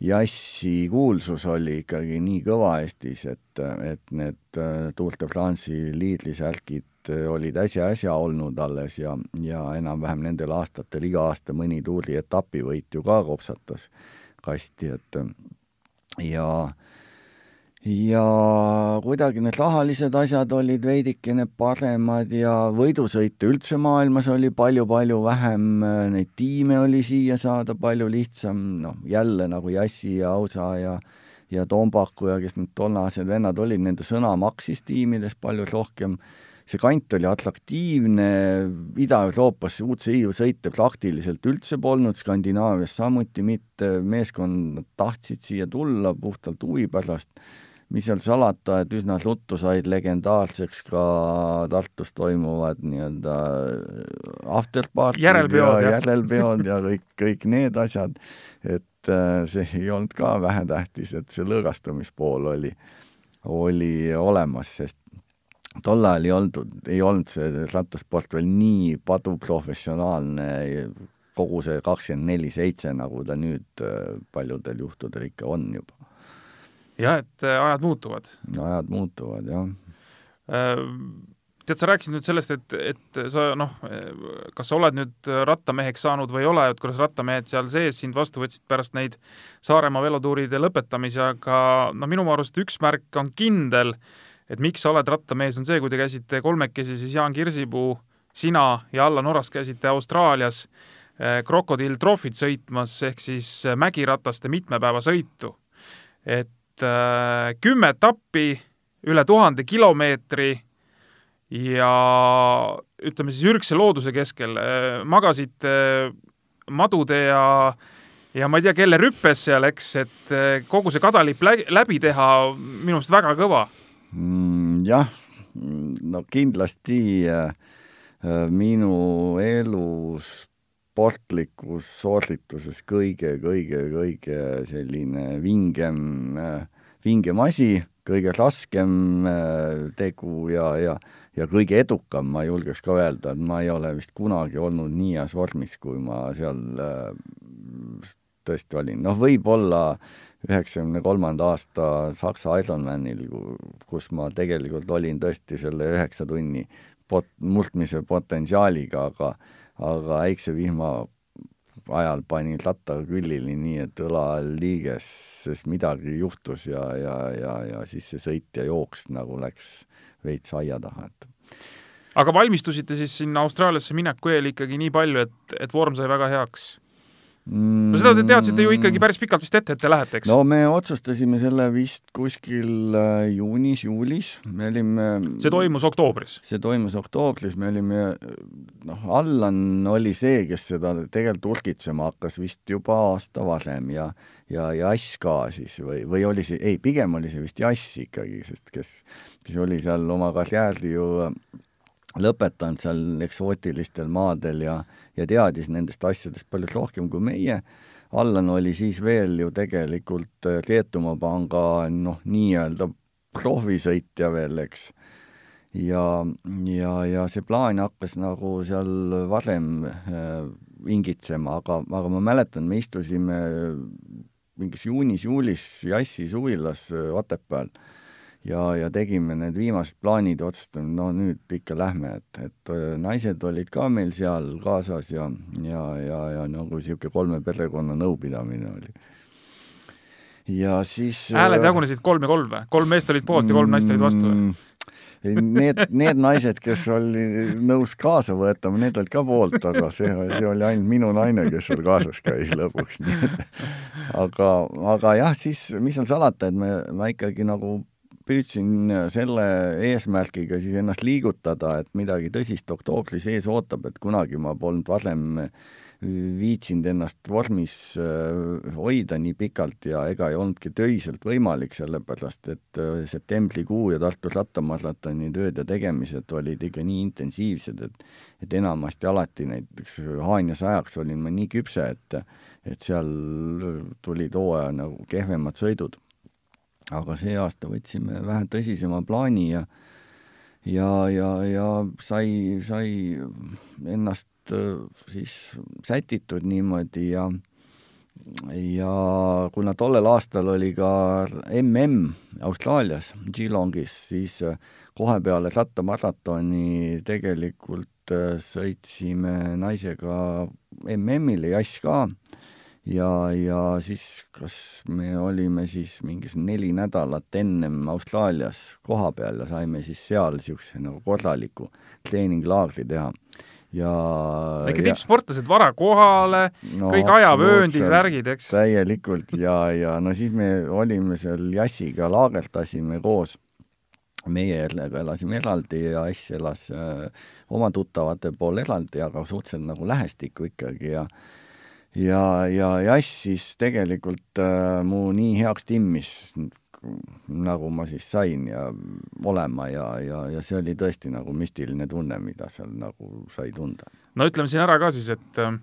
[SPEAKER 2] jassi kuulsus oli ikkagi nii kõva Eestis, et, et need äh, Tour de France'i liidrisärgid Äh, olid äsja-äsja olnud alles ja, ja enam-vähem nendel aastatel iga aasta mõni tuuri etapivõit ju ka kopsatas kasti, et ja ja kuidagi need rahalised asjad olid veidikene paremad ja võidusõite üldse maailmas oli palju-palju vähem, neid tiime oli siia saada palju lihtsam, noh jälle nagu Jassi ja Ausa ja ja Tombaku ja kes need tollased vennad olid, nende sõna maksis tiimides palju rohkem. See kant oli atraktiivne, Ida-Euroopas UCI sõite praktiliselt üldse polnud, Skandinaavias samuti mitte, meeskonnad tahtsid siia tulla puhtalt huvi pärast, mis seal salata, et üsna ruttu said legendaarseks ka Tartus toimuvad nii-öelda afterpartid
[SPEAKER 1] järelpeod
[SPEAKER 2] ja järelpeod <laughs> ja kõik, kõik need asjad, et äh, see ei olnud ka vähetähtis, et see lõõgastumispool oli, oli olemas, sest tol ajal ei olnud, ei olnud see rattasport veel nii paduprofessionaalne, kogu see kakskümmend neli seitse, nagu ta nüüd äh, paljudel juhtudel ikka on juba.
[SPEAKER 1] Jah, et äh, ajad muutuvad.
[SPEAKER 2] ajad muutuvad, jah
[SPEAKER 1] äh, tead, sa rääkisid nüüd sellest, et, et sa noh, kas sa oled nüüd rattameheks saanud või ei ole, et kuidas rattamehed seal sees sind vastu võtsid pärast neid Saaremaa velotuuride lõpetamisi, aga no minu arust üks märk on kindel, et miks sa oled rattamees, on see, kui te käisite kolmekesi, siis Jaan Kirsipuu, sina ja Allan Oras käisite Austraalias eh, Crocodile Trophy't sõitmas, ehk siis mägirataste mitmepäevasõitu. et äh, kümme etappi, üle tuhande kilomeetri ja ütleme siis ürgse looduse keskel äh,, magasite äh, madude ja ja ma ei tea, kelle rüppes seal, eks, et kogu see kadalipp läbi teha, minu meelest väga kõva
[SPEAKER 2] mm,? Jah, no kindlasti äh, äh, minu elus sportlikus soorituses kõige, kõige, kõige selline vingem vingem asi, kõige raskem äh, tegu ja, ja ja kõige edukam, ma julgeks ka öelda, et ma ei ole vist kunagi olnud nii heas vormis, kui ma seal äh, tõesti olin. noh, võib-olla üheksakümne kolmanda aasta Saksa Ironmanil, kus ma tegelikult olin tõesti selle üheksa tunni pot-, murdmise potentsiaaliga, aga aga äiksevihma ajal panin rattaga küljeni nii, et õla all liiges, sest midagi juhtus ja, ja, ja, ja siis see sõit ja jooks nagu läks veits aia taha, et
[SPEAKER 1] aga valmistusite siis sinna Austraaliasse mineku eel ikkagi nii palju, et, et vorm sai väga heaks? No seda te teadsite ju ikkagi päris pikalt vist ette, et te lähete, eks?
[SPEAKER 2] no me otsustasime selle vist kuskil äh, juunis-juulis, me olime
[SPEAKER 1] see toimus oktoobris?
[SPEAKER 2] see toimus oktoobris, me olime, noh, Allan oli see, kes seda tegelikult urgitsema hakkas vist juba aasta varem ja ja Jass ka siis või, või oli see, ei, pigem oli see vist Jass ikkagi, sest kes, kes oli seal oma karjääri ju lõpetanud seal eksootilistel maadel ja, ja teadis nendest asjadest palju rohkem kui meie. Allan oli siis veel ju tegelikult Rietumaa äh, panga noh, nii-öelda provisõitja veel, eks. ja, ja, ja see plaan hakkas nagu seal varem äh, ingitsema, aga, aga ma mäletan, me istusime mingis juunis-juulis Jassi suvilas äh, Otepääl ja, ja tegime need viimased plaanid, otsustasime, no nüüd ikka lähme, et, et naised olid ka meil seal kaasas ja, ja, ja, ja nagu niisugune kolme perekonna nõupidamine oli. ja siis
[SPEAKER 1] hääled jagunesid kolm ja kolm või? kolm meest olid poolt ja kolm naist olid vastu või? Mm,
[SPEAKER 2] Need, need naised, kes oli nõus kaasa võetama, need olid ka poolt, aga see, see oli ainult minu naine, kes seal kaasas käis lõpuks, nii et aga, aga jah, siis mis seal salata, et me, ma ikkagi nagu püüdsin selle eesmärgiga siis ennast liigutada, et midagi tõsist oktoobris ees ootab, et kunagi ma polnud varem viitsinud ennast vormis äh, hoida nii pikalt ja ega ei olnudki töiselt võimalik, sellepärast et äh, septembrikuu ja Tartu rattamaratoni tööd ja tegemised olid ikka nii intensiivsed, et et enamasti alati näiteks Haanja sajaks olin ma nii küpse, et et seal tulid hooaja nagu kehvemad sõidud aga see aasta võtsime vähe tõsisema plaani ja ja, ja, ja sai, sai ennast äh, siis sätitud niimoodi ja ja kuna tollel aastal oli ka mm Austraalias, Geelongis, siis äh, kohe peale rattamaratoni tegelikult äh, sõitsime naisega MM-ile, Jass ka, ja, ja siis kas me olime siis mingi neli nädalat ennem Austraalias kohapeal ja saime siis seal niisuguse nagu korraliku treeninglaagri teha. Ja
[SPEAKER 1] ikka tippsportlased vara kohale no,, kõik ajavööndid, värgid, eks?
[SPEAKER 2] täielikult ja, ja no siis me olime seal Jassiga, laagertasime koos, meie elasime eraldi ja Ass elas äh, oma tuttavate pool eraldi, aga suhteliselt nagu lähestikku ikkagi ja ja, ja Jass siis tegelikult äh, mu nii heaks timmis, nagu ma siis sain ja olema ja, ja, ja see oli tõesti nagu müstiline tunne, mida seal nagu sai tunda.
[SPEAKER 1] no ütleme siin ära ka siis, et äh,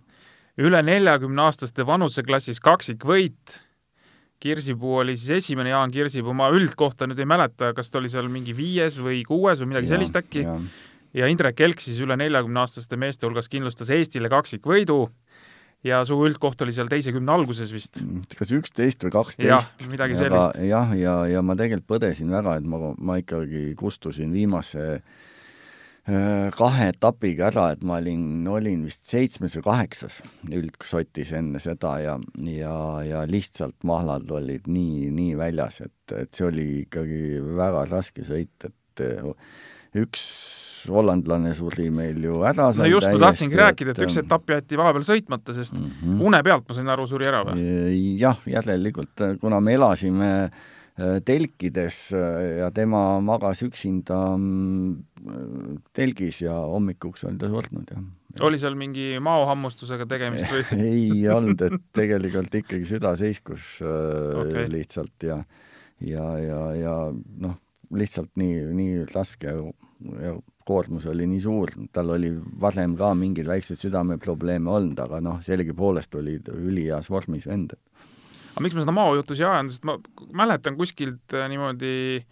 [SPEAKER 1] üle neljakümneaastaste vanuseklassis kaksikvõit, Kirsipuu oli siis esimene, Jaan Kirsipuu, ma üldkohta nüüd ei mäleta, kas ta oli seal mingi viies või kuues või midagi ja, sellist äkki, ja Indrek Elk siis üle neljakümneaastaste meeste hulgas kindlustas Eestile kaksikvõidu ja su üldkoht oli seal teise kümne alguses vist.
[SPEAKER 2] Mm, kas üksteist või kaksteist.
[SPEAKER 1] midagi sellist.
[SPEAKER 2] jah, ja, ja, ja ma tegelikult põdesin väga, et ma, ma ikkagi kustusin viimase äh, kahe etapiga ära, et ma olin, olin vist seitsmes või kaheksas üldsotis enne seda ja, ja, ja lihtsalt mahlad olid nii, nii väljas, et, et see oli ikkagi väga raske sõit, et üks hollandlane suri meil ju ära.
[SPEAKER 1] no just, ma tahtsingi rääkida, et üks etapp jäeti vahepeal sõitmata, sest mm -hmm. une pealt, ma sain aru, suri ära
[SPEAKER 2] või? jah, järelikult, kuna me elasime äh, telkides äh, ja tema magas üksinda mm, telgis ja hommikuks oli ta surnud, jah.
[SPEAKER 1] oli seal mingi maohammustusega tegemist või <laughs>
[SPEAKER 2] ei olnud, et tegelikult ikkagi süda seiskus äh, okay. lihtsalt ja ja, ja, ja noh, lihtsalt nii, nii raske ja koormus oli nii suur, tal oli varem ka mingeid väikseid südameprobleeme olnud, aga noh, sellegipoolest oli üliheas vormis vend.
[SPEAKER 1] aga miks ma seda maojuttu siia ajan, sest ma mäletan kuskilt äh, niimoodi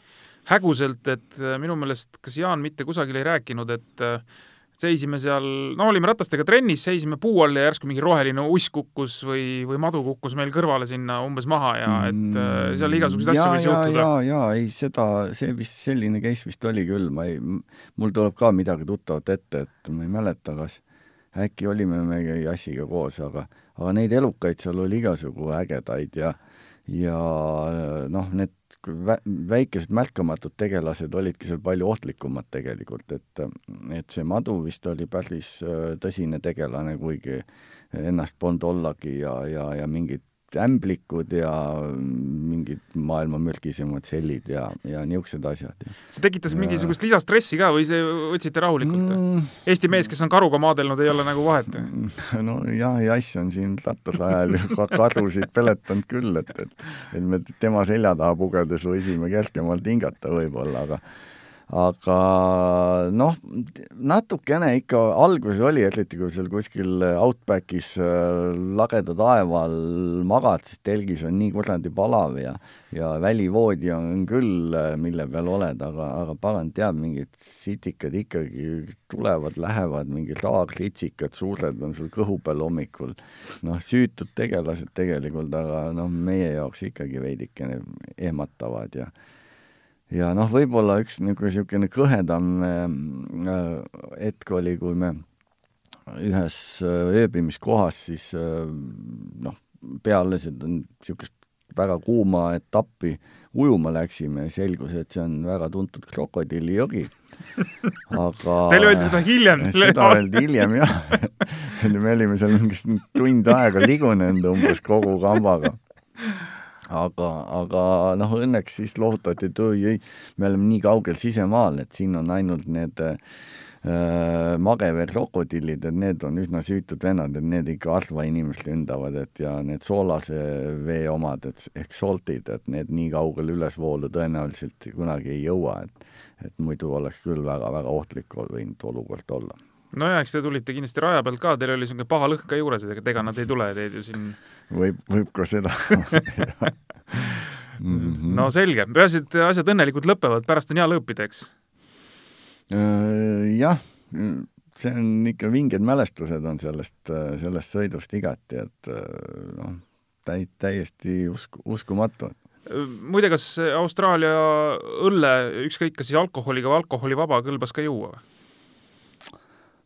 [SPEAKER 1] häguselt, et äh, minu meelest kas Jaan mitte kusagil ei rääkinud, et seisime seal, no olime ratastega trennis, seisime puu all ja järsku mingi roheline uss kukkus või, või madu kukkus meil kõrvale sinna umbes maha ja et seal igasuguseid asju võis juhtuda.
[SPEAKER 2] ja, ja ei, seda, see vist, selline case vist oli küll, ma ei, mul tuleb ka midagi tuttavat ette, et ma ei mäleta, kas äkki olime me Jassiga koos, aga, aga neid elukaid seal oli igasugu ägedaid ja, ja noh, need vä-, väikesed märkamatud tegelased olidki seal palju ohtlikumad tegelikult, et, et see madu vist oli päris äh, tõsine tegelane, kuigi ennast polnud ollagi ja, ja, ja mingid ämblikud ja mingid maailma mürgisemad sellid ja, ja niisugused asjad.
[SPEAKER 1] see tekitas ja... mingisugust lisastressi ka või see võtsite rahulikult mm.? Eesti mees, kes on karuga maadelnud, ei ole nagu vahet? <laughs>
[SPEAKER 2] no jah, Jass on siin ratase ajal ju karusid peletanud küll, et, et et me tema selja taha pugedes võisime kergemalt hingata võib-olla, aga aga noh, natukene ikka alguses oli, eriti kui seal kuskil Outbackis äh, lageda taeva all magad, siis telgis on nii kuradi palav ja ja välivoodi on küll, äh, mille peal oled, aga, aga pagan teab, mingid sitikad ikkagi tulevad, lähevad, mingid raagritsikad, suured on sul kõhu peal hommikul. noh, süütud tegelased tegelikult, aga noh, meie jaoks ikkagi veidikene ehmatavad ja ja noh, võib-olla üks nagu niisugune kõhedam äh, hetk oli, kui me ühes äh, ööbimiskohas siis äh, noh, peale seda niisugust väga kuuma etappi ujuma läksime ja selgus, et see on väga tuntud krokodillijõgi. <laughs> aga
[SPEAKER 1] Teile öeldi seda hiljem?
[SPEAKER 2] seda öeldi hiljem jah <laughs> me olime seal mingist tund aega ligunenud umbes kogu kambaga aga, aga noh, õnneks siis lohutati, et oi, ei, me oleme nii kaugel sisemaal, et siin on ainult need äh, magevee krokodillid, et need on üsna süütud vennad, et need ikka harva inimest ründavad, et ja need soolase vee omad, et ehk saltid, et need nii kaugele ülesvoolu tõenäoliselt kunagi ei jõua, et et muidu oleks küll väga-väga ohtlik võinud olukord olla
[SPEAKER 1] nojah, eks te tulite kindlasti raja pealt ka, teil oli niisugune paha lõhn ka juures, et ega nad ei tule teid ju siin
[SPEAKER 2] võib, võib ka seda <laughs>
[SPEAKER 1] Mm -hmm. no selge, peaasi, et asjad õnnelikult lõpevad, pärast on hea lõõpida, eks?
[SPEAKER 2] Äh, jah, see on ikka vinged mälestused on sellest, sellest sõidust igati, et äh, noh, täi-, täiesti usk-, uskumatu.
[SPEAKER 1] muide, kas Austraalia õlle, ükskõik kas siis alkoholiga või alkoholivaba, kõlbas ka juua või?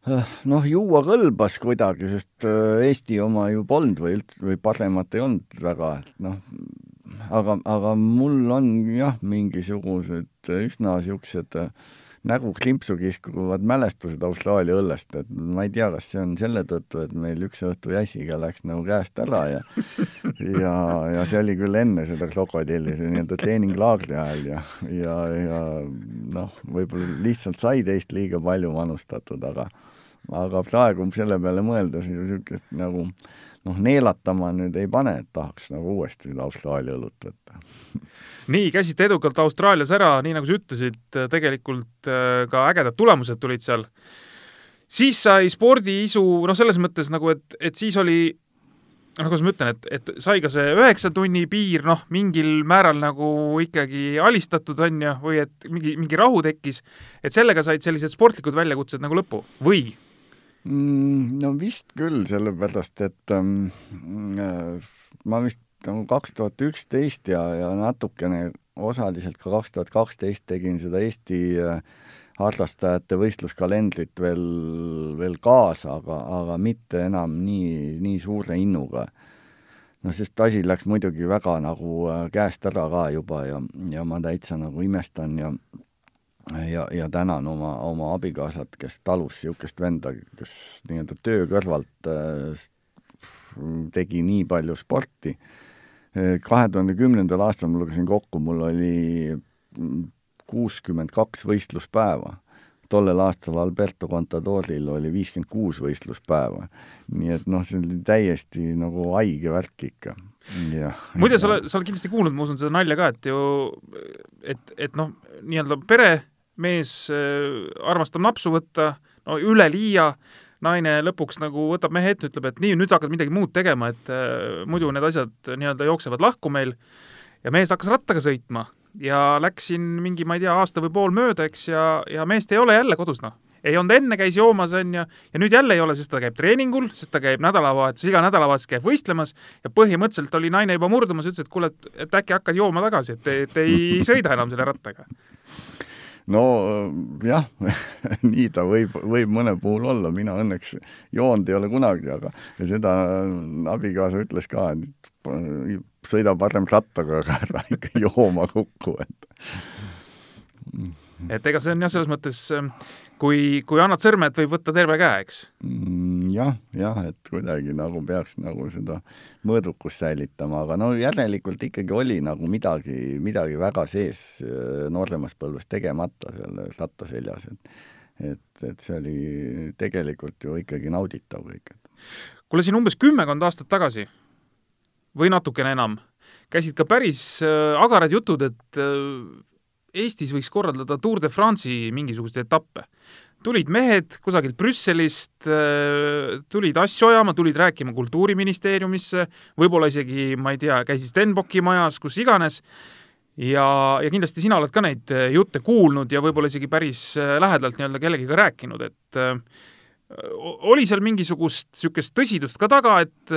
[SPEAKER 2] Äh, noh, juua kõlbas kuidagi, sest Eesti oma ju polnud või üldse, või paremat ei olnud väga, et noh, aga, aga mul on jah, mingisugused üsna niisugused äh, nägu klimpsu kiskuvad mälestused Austraalia õllest, et ma ei tea, kas see on selle tõttu, et meil üks õhtu Jassiga läks nagu käest ära ja ja, ja see oli küll enne seda krokodilli, see nii-öelda treeninglaagri ajal ja, ja, ja noh, võib-olla lihtsalt sai teist liiga palju manustatud, aga aga praegu selle peale mõeldes niisugust nagu noh, neelatama nüüd ei pane, et tahaks nagu uuesti seda Austraalia õlut võtta.
[SPEAKER 1] nii, käisite edukalt Austraalias ära, nii nagu sa ütlesid, tegelikult äh, ka ägedad tulemused tulid seal. siis sai spordiisu, noh, selles mõttes nagu, et, et siis oli noh, kuidas ma ütlen, et, et sai ka see üheksa tunni piir, noh, mingil määral nagu ikkagi alistatud, on ju, või et mingi, mingi rahu tekkis, et sellega said sellised sportlikud väljakutsed nagu lõpu või
[SPEAKER 2] no vist küll, sellepärast et ähm, äh, ma vist nagu kaks tuhat üksteist ja, ja natukene osaliselt ka kaks tuhat kaksteist tegin seda Eesti äh, harrastajate võistluskalendrit veel, veel kaasa, aga, aga mitte enam nii, nii suure innuga. no sest asi läks muidugi väga nagu äh, käest ära ka juba ja, ja ma täitsa nagu imestan ja ja, ja tänan oma, oma abikaasat, kes talus niisugust venda, kes nii-öelda töö kõrvalt äh, tegi nii palju sporti. kahe tuhande kümnendal aastal ma lugesin kokku, mul oli kuuskümmend kaks võistluspäeva. tollel aastal Alberto Contadoril oli viiskümmend kuus võistluspäeva. nii et noh, see oli täiesti nagu haige värk ikka
[SPEAKER 1] muide, sa oled, sa oled kindlasti kuulnud, ma usun, seda nalja ka, et ju, et, et noh, nii-öelda pere mees äh, armastab napsu võtta, no üleliia, naine lõpuks nagu võtab mehe ette, ütleb, et nii, nüüd sa hakkad midagi muud tegema, et äh, muidu need asjad nii-öelda jooksevad lahku meil, ja mees hakkas rattaga sõitma ja läks siin mingi, ma ei tea, aasta või pool mööda, eks, ja, ja meest ei ole jälle kodus, noh. ei olnud enne, käis joomas, on ju, ja nüüd jälle ei ole, sest ta käib treeningul, sest ta käib nädalavahetus, iga nädalavahetus käib võistlemas ja põhimõtteliselt oli naine juba murdumas, ütles, et kuule, et, et äkki hakkad jooma tagasi, et, et ei <laughs> sõida enam selle rattaga
[SPEAKER 2] no jah <laughs> nii ta võib, võib mõne puhul olla, mina õnneks joonud ei ole kunagi, aga ja seda abikaasa ütles ka, et sõida parem rattaga, aga <laughs> ära ikka jooma kukku, et.
[SPEAKER 1] Et ega see on jah, selles mõttes kui, kui annad sõrmed, võib võtta terve käe, eks?
[SPEAKER 2] Mm,? Jah, jah, et kuidagi nagu peaks nagu seda mõõdukust säilitama, aga no järelikult ikkagi oli nagu midagi, midagi väga sees äh, nooremas põlves tegemata seal ratta seljas, et et, et see oli tegelikult ju ikkagi nauditav kõik.
[SPEAKER 1] kuule, siin umbes kümmekond aastat tagasi või natukene enam, käisid ka päris äh, agarad jutud, et äh, Eestis võiks korraldada Tour de France'i mingisuguseid etappe. Tulid mehed kusagilt Brüsselist, äh, tulid asju ajama, tulid rääkima Kultuuriministeeriumisse, võib-olla isegi, ma ei tea, käisid Stenbocki majas, kus iganes, ja, ja kindlasti sina oled ka neid äh, jutte kuulnud ja võib-olla isegi päris äh, lähedalt nii-öelda kellegiga rääkinud, et oli seal mingisugust niisugust tõsidust ka taga, et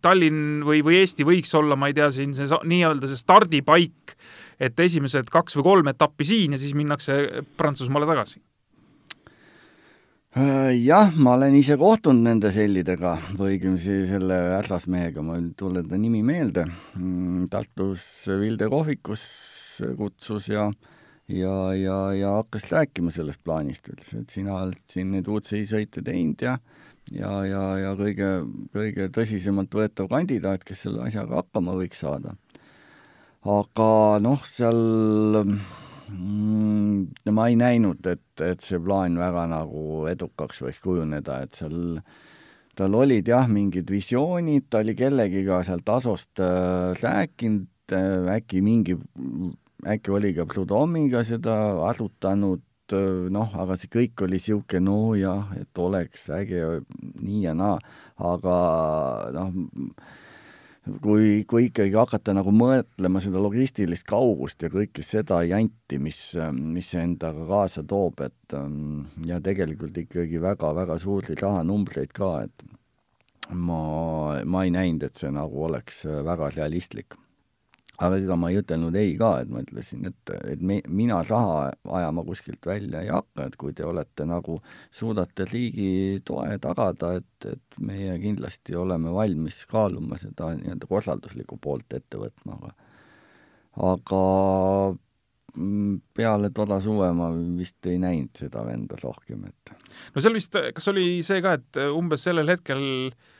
[SPEAKER 1] Tallinn või, või Eesti võiks olla, ma ei tea, siin see nii-öelda see stardipaik et esimesed kaks või kolm etappi siin ja siis minnakse Prantsusmaale tagasi?
[SPEAKER 2] Äh, jah, ma olen ise kohtunud nende sellidega või õigemini selle härrasmehega, ma ei tule ta nimi meelde, mm, Tartus Vilde kohvikus kutsus ja ja, ja, ja hakkas rääkima sellest plaanist, ütles, et sina oled siin neid UCI-sõite teinud ja ja, ja, ja kõige, kõige tõsisemalt võetav kandidaat, kes selle asjaga hakkama võiks saada. Aga noh, seal mm, ma ei näinud, et, et see plaan väga nagu edukaks võiks kujuneda, et seal tal olid jah, mingid visioonid, ta oli kellegiga sealt Asost äh, rääkinud äh,, äkki mingi, äkki oli ka Prudhomiga seda arutanud äh,, noh, aga see kõik oli niisugune, no jah, et oleks äge nii ja naa, aga noh, kui, kui ikkagi hakata nagu mõtlema seda logistilist kaugust ja kõike seda janti, mis, mis see endaga kaasa toob, et ähm, ja tegelikult ikkagi väga-väga suuri rahanumbreid ka, et ma, ma ei näinud, et see nagu oleks väga realistlik aga ega ma ei ütelnud ei ka, et ma ütlesin, et, et me, mina raha ajama kuskilt välja ei hakka, et kui te olete nagu, suudate riigi toe tagada, et, et meie kindlasti oleme valmis kaaluma seda nii-öelda korralduslikku poolt ette võtma, aga aga mm, peale toda suve ma vist ei näinud seda venda rohkem, et
[SPEAKER 1] no seal vist, kas oli see ka, et umbes sellel hetkel äh,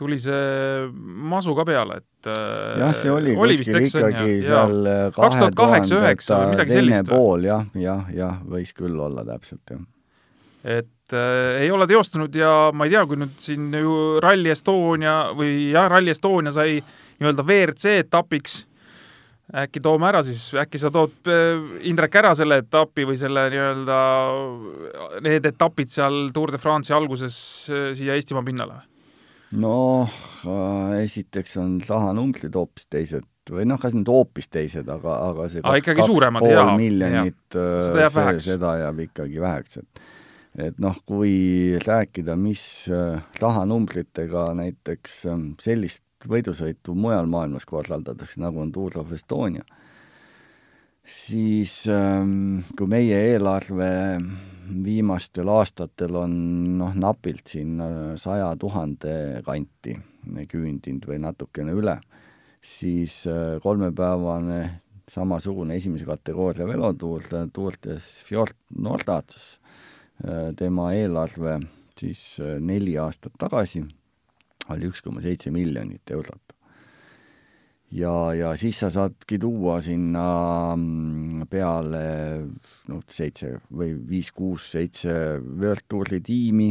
[SPEAKER 1] tuli see masu ka peale, et
[SPEAKER 2] äh, jah, see oli, oli kuskil ikkagi ja, seal kahe tuhandeta teine pool jah, jah, jah, võis küll olla täpselt, jah.
[SPEAKER 1] et äh, ei ole teostunud ja ma ei tea, kui nüüd siin ju Rally Estonia või jah, Rally Estonia sai nii-öelda WRC etapiks, äkki toome ära siis, äkki sa tood äh, Indrek ära selle etapi või selle nii-öelda, need etapid seal Tour de France'i alguses äh, siia Eestimaa pinnale?
[SPEAKER 2] Noh, esiteks on rahanumbrid hoopis teised või noh, kas nüüd hoopis teised, aga, aga see
[SPEAKER 1] kaks, kaks suuremad,
[SPEAKER 2] jaa, miljonit, jääb väheks. seda jääb ikkagi väheks, et et noh, kui rääkida, mis äh, rahanumbritega näiteks ähm, sellist võidusõitu mujal maailmas korraldatakse, nagu on Tour of Estonia, siis ähm, kui meie eelarve viimastel aastatel on noh, napilt sinna saja tuhande kanti küündinud või natukene üle, siis äh, kolmepäevane samasugune esimese kategooria velotuur, Tour de Fjord Nordats, äh, tema eelarve siis äh, neli aastat tagasi oli üks koma seitse miljonit eurot ja, ja siis sa saadki tuua sinna mm, peale noh, seitse või viis, kuus, seitse World Touri tiimi,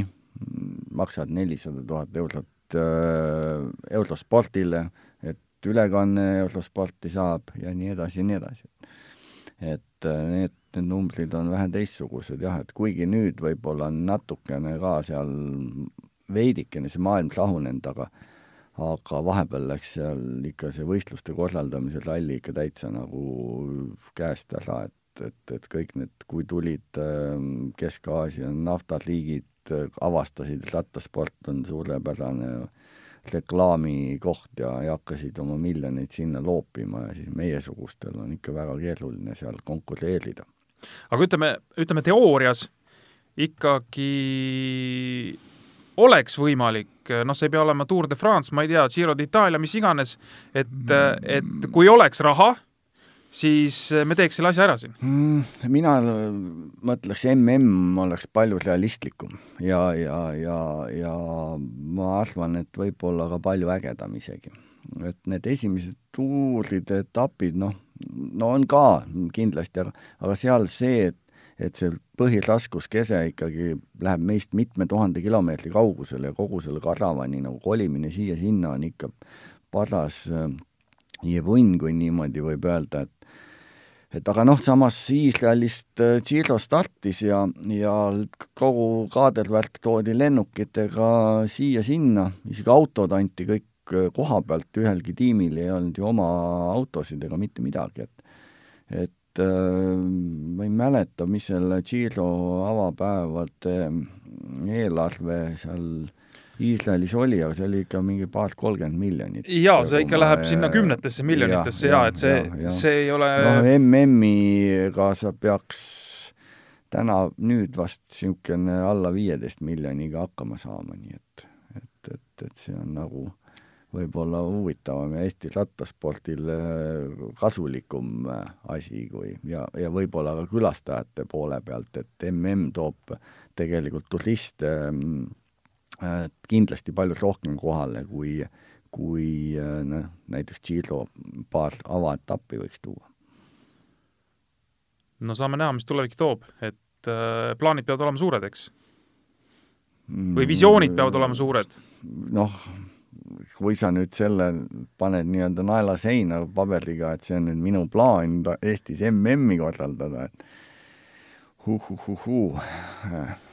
[SPEAKER 2] maksad nelisada tuhat eurot äh, eurospordile, et ülekanne eurosporti saab ja nii edasi ja nii edasi. et äh, need need numbrid on vähe teistsugused jah, et kuigi nüüd võib-olla on natukene ka seal veidikene see maailm rahunenud, aga aga vahepeal läks seal ikka see võistluste korraldamise ralli ikka täitsa nagu käest ära, et, et, et kõik need, kui tulid ähm, Kesk-Aasia naftaliigid, avastasid, et rattasport on suurepärane reklaamikoht ja, ja hakkasid oma miljoneid sinna loopima ja siis meiesugustel on ikka väga keeruline seal konkureerida.
[SPEAKER 1] aga ütleme, ütleme teoorias ikkagi oleks võimalik, noh, see ei pea olema Tour de France, ma ei tea, Giro d'Itaalia, mis iganes, et, et kui oleks raha, siis me teeks selle asja ära siin
[SPEAKER 2] mm,? mina mõtleks, mm oleks palju realistlikum ja, ja, ja, ja ma arvan, et võib-olla ka palju ägedam isegi. et need esimesed tuuride etapid, noh, no on ka kindlasti, aga, aga seal see, et et see põhiraskuskese ikkagi läheb meist mitme tuhande kilomeetri kaugusele ja kogu selle karavani nagu kolimine siia-sinna on ikka paras äh, jevunn, kui niimoodi võib öelda, et et aga noh, samas Iisraelist äh, Giro startis ja, ja kogu kaadervärk toodi lennukitega siia-sinna, isegi autod anti kõik äh, koha pealt, ühelgi tiimil ei olnud ju oma autosid ega mitte midagi, et et et äh, ma ei mäleta, mis selle Giro avapäevade eelarve seal Iisraelis oli, aga see oli ikka mingi paar-kolmkümmend miljonit.
[SPEAKER 1] jaa, see ikka läheb sinna kümnetesse miljonitesse ja, ja et see, see ei ole
[SPEAKER 2] noh, MM-iga sa peaks täna nüüd vast niisugune alla viieteist miljoniga hakkama saama, nii et, et, et, et see on nagu võib-olla huvitavam ja Eesti rattaspordile kasulikum asi kui ja, ja võib-olla ka külastajate poole pealt, et mm toob tegelikult turiste äh, kindlasti palju rohkem kohale, kui, kui noh, näiteks Giro paar avaetappi võiks tuua.
[SPEAKER 1] no saame näha, mis tulevik toob, et äh, plaanid peavad olema suured, eks? või visioonid peavad olema suured?
[SPEAKER 2] noh, kui sa nüüd selle paned nii-öelda naela seina paberiga, et see on nüüd minu plaan Eestis MM-i korraldada, et huh-huh-huh-huu,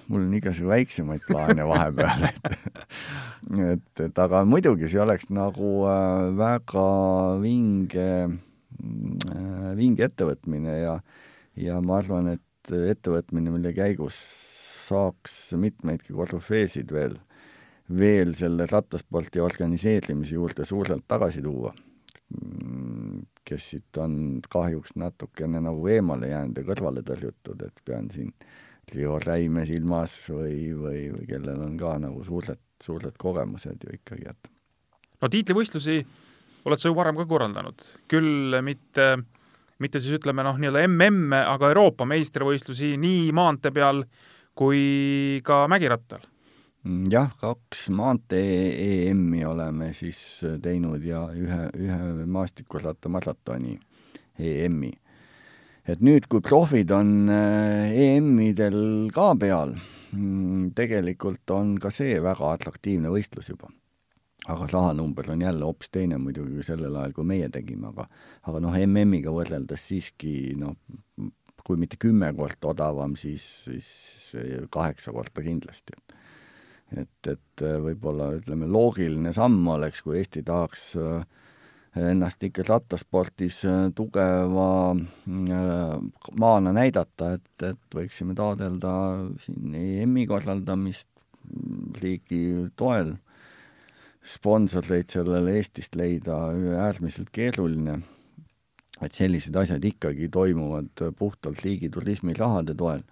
[SPEAKER 2] mul on igasugu väiksemaid plaane <laughs> vahepeal, et et, et aga muidugi see oleks nagu äh, väga vinge äh,, vinge ettevõtmine ja ja ma arvan, et ettevõtmine, mille käigus saaks mitmeidki korüfeesid veel veel selle rattasporti organiseerimise juurde suurelt tagasi tuua, kes siit on kahjuks natukene nagu eemale jäänud ja kõrvale tõrjutud, et pean siin Riho Räime silmas või, või, või kellel on ka nagu suured, suured kogemused ju ikkagi, et
[SPEAKER 1] no tiitlivõistlusi oled sa ju varem ka korraldanud, küll mitte, mitte siis ütleme noh, nii-öelda MM-e, aga Euroopa meistrivõistlusi nii maantee peal kui ka mägirattal.
[SPEAKER 2] Mm, jah, kaks maantee EM-i oleme siis äh, teinud ja ühe, ühe maastikuratamaratoni EM-i. et nüüd, kui profid on äh, EM-idel ka peal, mm, tegelikult on ka see väga atraktiivne võistlus juba. aga rahanumber on jälle hoopis teine muidugi kui sellel ajal, kui meie tegime, aga aga noh, MM-iga võrreldes siiski noh, kui mitte kümme korda odavam, siis, siis kaheksa korda kindlasti, et et, et äh, võib-olla ütleme, loogiline samm oleks, kui Eesti tahaks äh, ennast ikka rattaspordis äh, tugeva maana näidata, et, et võiksime taodelda siin EM-i korraldamist riigi toel, sponsoreid sellele Eestist leida äärmiselt keeruline, et sellised asjad ikkagi toimuvad puhtalt riigi turismirahade toel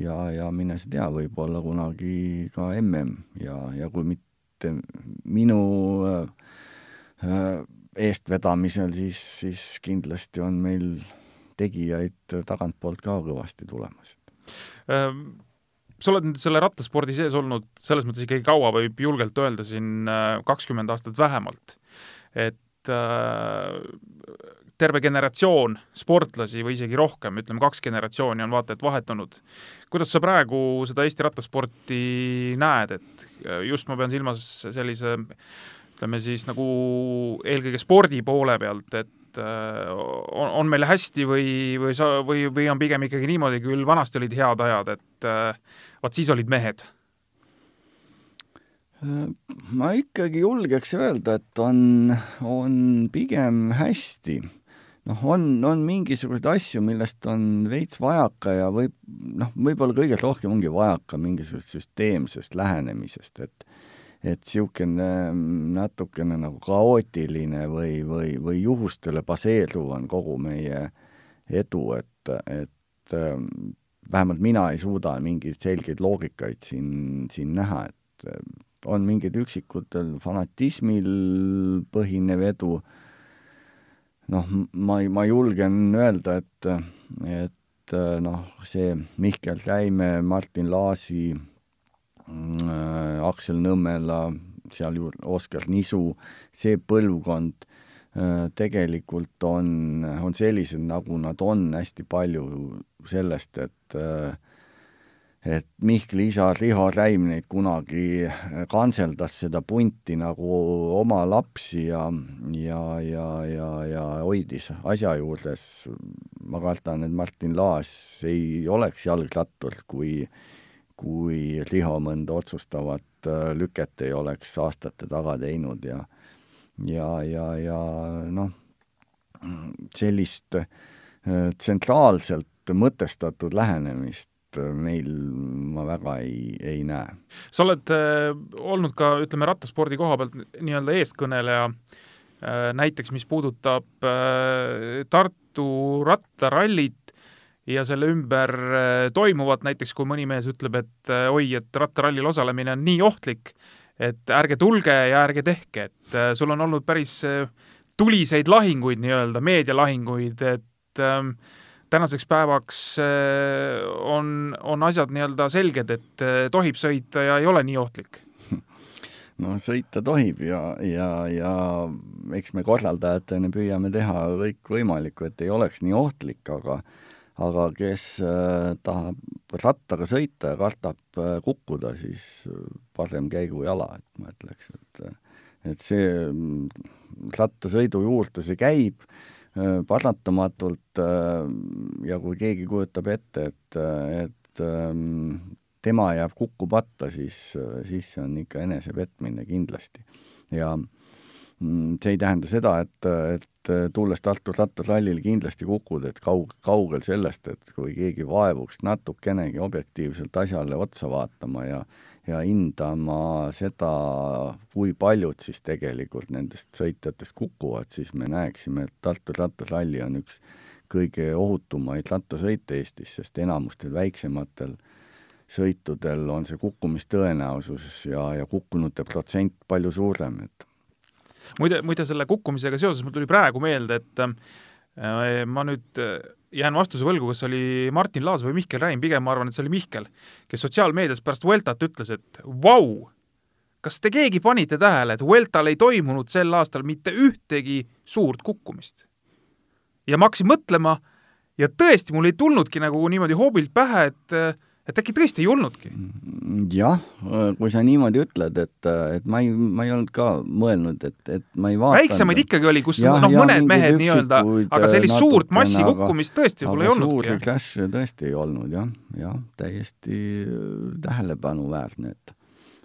[SPEAKER 2] ja, ja mine sa tea, võib-olla kunagi ka mm ja, ja kui mitte minu äh, eestvedamisel, siis, siis kindlasti on meil tegijaid tagantpoolt ka kõvasti tulemas
[SPEAKER 1] ähm sa oled nüüd selle rattaspordi sees olnud selles mõttes ikkagi kaua, võib julgelt öelda siin äh, kakskümmend aastat vähemalt. et äh, terve generatsioon sportlasi või isegi rohkem, ütleme kaks generatsiooni on vaata et vahetunud. kuidas sa praegu seda Eesti rattasporti näed, et äh, just ma pean silmas sellise ütleme siis nagu eelkõige spordi poole pealt, et on, on meil hästi või, või sa, või, või on pigem ikkagi niimoodi, küll vanasti olid head ajad, et vot siis olid mehed?
[SPEAKER 2] ma ikkagi julgeks öelda, et on, on pigem hästi noh, on, on mingisuguseid asju, millest on veits vajaka ja võib, noh, võib-olla kõige rohkem ongi vajaka mingisugusest süsteemsest lähenemisest, et et niisugune natukene nagu kaootiline või, või, või juhustele baseeruv on kogu meie edu, et, et ähm, vähemalt mina ei suuda mingeid selgeid loogikaid siin, siin näha, et äh, on mingid üksikutel fanatismil põhinev edu, noh, ma, ma julgen öelda, et, et noh, see Mihkel Räime, Martin Laasi äh,, Aksel Nõmmela, sealjuures Oskar Nisu, see põlvkond äh, tegelikult on, on sellised, nagu nad on, hästi palju sellest, et äh, et Mihkli isa Riho Räim neid kunagi kantseldas seda punti nagu oma lapsi ja, ja, ja, ja, ja hoidis asja juures. ma kardan, et Martin Laas ei oleks jalgrattur, kui, kui Riho mõnda otsustavat äh, lüket ei oleks aastate taga teinud ja, ja, ja, ja noh, sellist äh, tsentraalselt mõtestatud lähenemist meil ma väga ei, ei näe.
[SPEAKER 1] sa oled äh, olnud ka, ütleme, rattaspordi koha pealt nii-öelda eeskõneleja äh,, näiteks mis puudutab äh, Tartu rattarallit ja selle ümber äh, toimuvat, näiteks kui mõni mees ütleb, et äh, oi, et rattarallil osalemine on nii ohtlik, et ärge tulge ja ärge tehke, et äh, sul on olnud päris äh, tuliseid lahinguid nii-öelda, meedialahinguid, et äh, tänaseks päevaks äh, on, on asjad nii-öelda selged, et äh, tohib sõita ja ei ole nii ohtlik? <laughs>
[SPEAKER 2] no sõita tohib ja, ja, ja eks me korraldajatena püüame teha kõik võimalikku, et ei oleks nii ohtlik, aga aga kes äh, tahab rattaga sõita ja kardab kukkuda, siis parem käigu jala, et ma ütleks, et et see mm, rattasõidu juurde see käib paratamatult äh, ja kui keegi kujutab ette, et, et ähm, tema jääb kukkupatta, siis, siis see on ikka enesepetmine kindlasti. ja mm, see ei tähenda seda, et, et tulles Tartu rattasallil kindlasti kukud, et kaug-, kaugel sellest, et kui keegi vaevuks natukenegi objektiivselt asjale otsa vaatama ja ja hindama seda, kui paljud siis tegelikult nendest sõitjatest kukuvad, siis me näeksime, et Tartu rattasralli on üks kõige ohutumaid rattasõite Eestis, sest enamustel väiksematel sõitudel on see kukkumistõenäosus ja, ja kukkunute protsent palju suurem, et
[SPEAKER 1] muide, muide selle kukkumisega seoses mul tuli praegu meelde, et äh, ma nüüd äh, jään vastuse võlgu, kas oli Martin Laas või Mihkel Räim, pigem ma arvan, et see oli Mihkel, kes sotsiaalmeedias pärast Vueltat ütles, et vau, kas te keegi panite tähele, et Vueltal ei toimunud sel aastal mitte ühtegi suurt kukkumist? ja ma hakkasin mõtlema ja tõesti, mul ei tulnudki nagu niimoodi hoobilt pähe, et et äkki tõesti ei olnudki?
[SPEAKER 2] jah, kui sa niimoodi ütled, et, et ma ei, ma ei olnud ka mõelnud, et, et ma ei vaadanud.
[SPEAKER 1] väiksemaid ikkagi oli, kus noh, mõned mehed nii-öelda, aga sellist suurt massi kukkumist tõesti võib-olla ei olnudki.
[SPEAKER 2] suuri klasse tõesti ei olnud jah, jah, täiesti tähelepanuväärne, et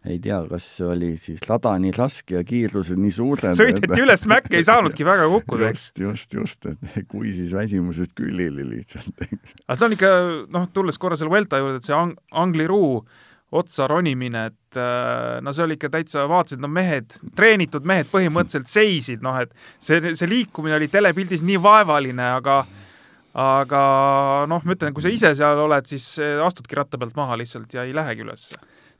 [SPEAKER 2] ei tea, kas oli siis lada nii raske ja kiirused nii suured.
[SPEAKER 1] sõideti et... üles mäkke, ei saanudki väga kukkuda, eks.
[SPEAKER 2] just, just, et kui siis väsimusest külili lihtsalt, eks.
[SPEAKER 1] aga see on ikka, noh, tulles korra selle Vuelta juurde, et see ang-, Angliru otsa ronimine, et äh, no see oli ikka täitsa, vaatasid, no mehed, treenitud mehed põhimõtteliselt seisid, noh, et see, see liikumine oli telepildis nii vaevaline, aga aga noh, ma ütlen, kui sa ise seal oled, siis astudki ratta pealt maha lihtsalt ja ei lähegi üles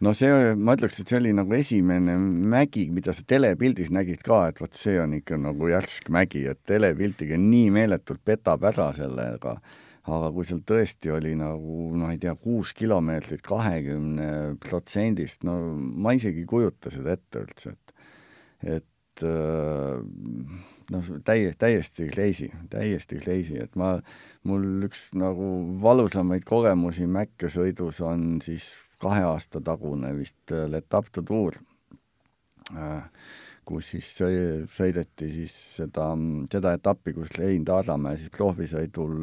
[SPEAKER 2] no see, ma ütleks, et see oli nagu esimene mägi, mida sa telepildis nägid ka, et vot see on ikka nagu järsk mägi, et telepildiga nii meeletult petab ära sellega, aga kui seal tõesti oli nagu no ei tea, kuus kilomeetrit kahekümne protsendist, no ma isegi ei kujuta seda ette üldse, et et äh, noh, täiesti, täiesti crazy, täiesti crazy, et ma, mul üks nagu valusamaid kogemusi mäkkesõidus on siis kahe aasta tagune vist äh, L'Etape de Tour, äh, kus siis sõideti siis seda, seda etappi, kus Rein Taaramäe siis proofisõidul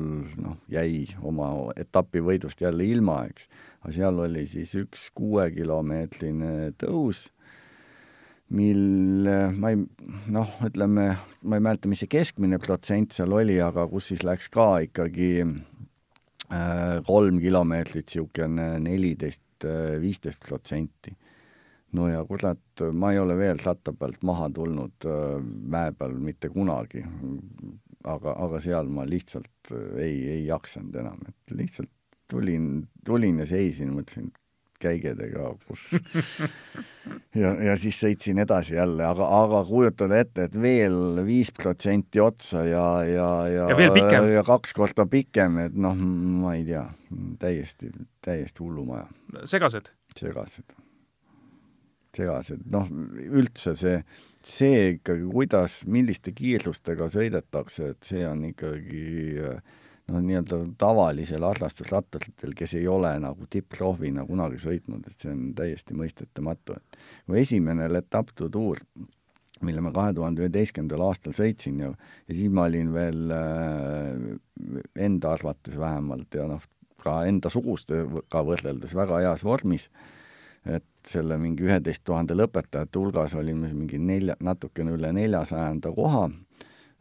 [SPEAKER 2] noh, jäi oma etapivõidust jälle ilma, eks. aga seal oli siis üks kuuekilomeetrine tõus, mil ma ei, noh, ütleme, ma ei mäleta, mis see keskmine protsent seal oli, aga kus siis läks ka ikkagi kolm kilomeetrit niisugune neliteist, viisteist protsenti no ja kurat, ma ei ole veel ratta pealt maha tulnud äh, mäe peal mitte kunagi. aga, aga seal ma lihtsalt äh, ei, ei jaksanud enam, et lihtsalt tulin, tulin ja seisin, mõtlesin, käigedega, kus ja, ja siis sõitsin edasi jälle, aga, aga kujutada ette, et veel viis protsenti otsa ja, ja, ja
[SPEAKER 1] ja
[SPEAKER 2] ja kaks korda pikem, et noh, ma ei tea, täiesti, täiesti hullumaja.
[SPEAKER 1] segased?
[SPEAKER 2] segased segased, noh, üldse see, see ikkagi, kuidas, milliste kiirustega sõidetakse, et see on ikkagi noh, nii-öelda tavalisel harrastusratturitel, kes ei ole nagu tippproovina kunagi sõitnud, et see on täiesti mõistetamatu, et kui esimene Letaptu tuur, mille ma kahe tuhande üheteistkümnendal aastal sõitsin ja, ja siis ma olin veel äh, enda arvates vähemalt ja noh, ka enda sugustega võrreldes väga heas vormis et selle mingi üheteist tuhande lõpetajate hulgas olime mingi nelja, natukene üle neljasajanda koha,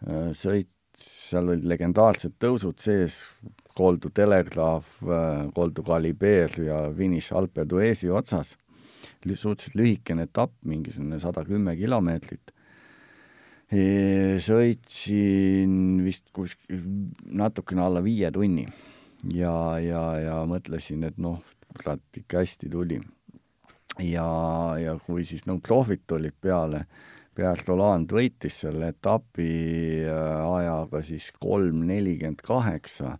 [SPEAKER 2] äh, sõit, seal olid legendaarsed tõusud sees, Koldu Telegraaf, Koldu Kalibeer ja finiš Alpe d'Huezi otsas, suhteliselt lühikene etapp, mingisugune sada kümme kilomeetrit. Sõitsin vist kuskil natukene alla viie tunni. Ja, ja, ja mõtlesin, et noh, kurat, ikka hästi tuli. Ja, ja kui siis no prohvid tulid peale, Pierre Roland võitis selle etapi äh, ajaga siis kolm nelikümmend kaheksa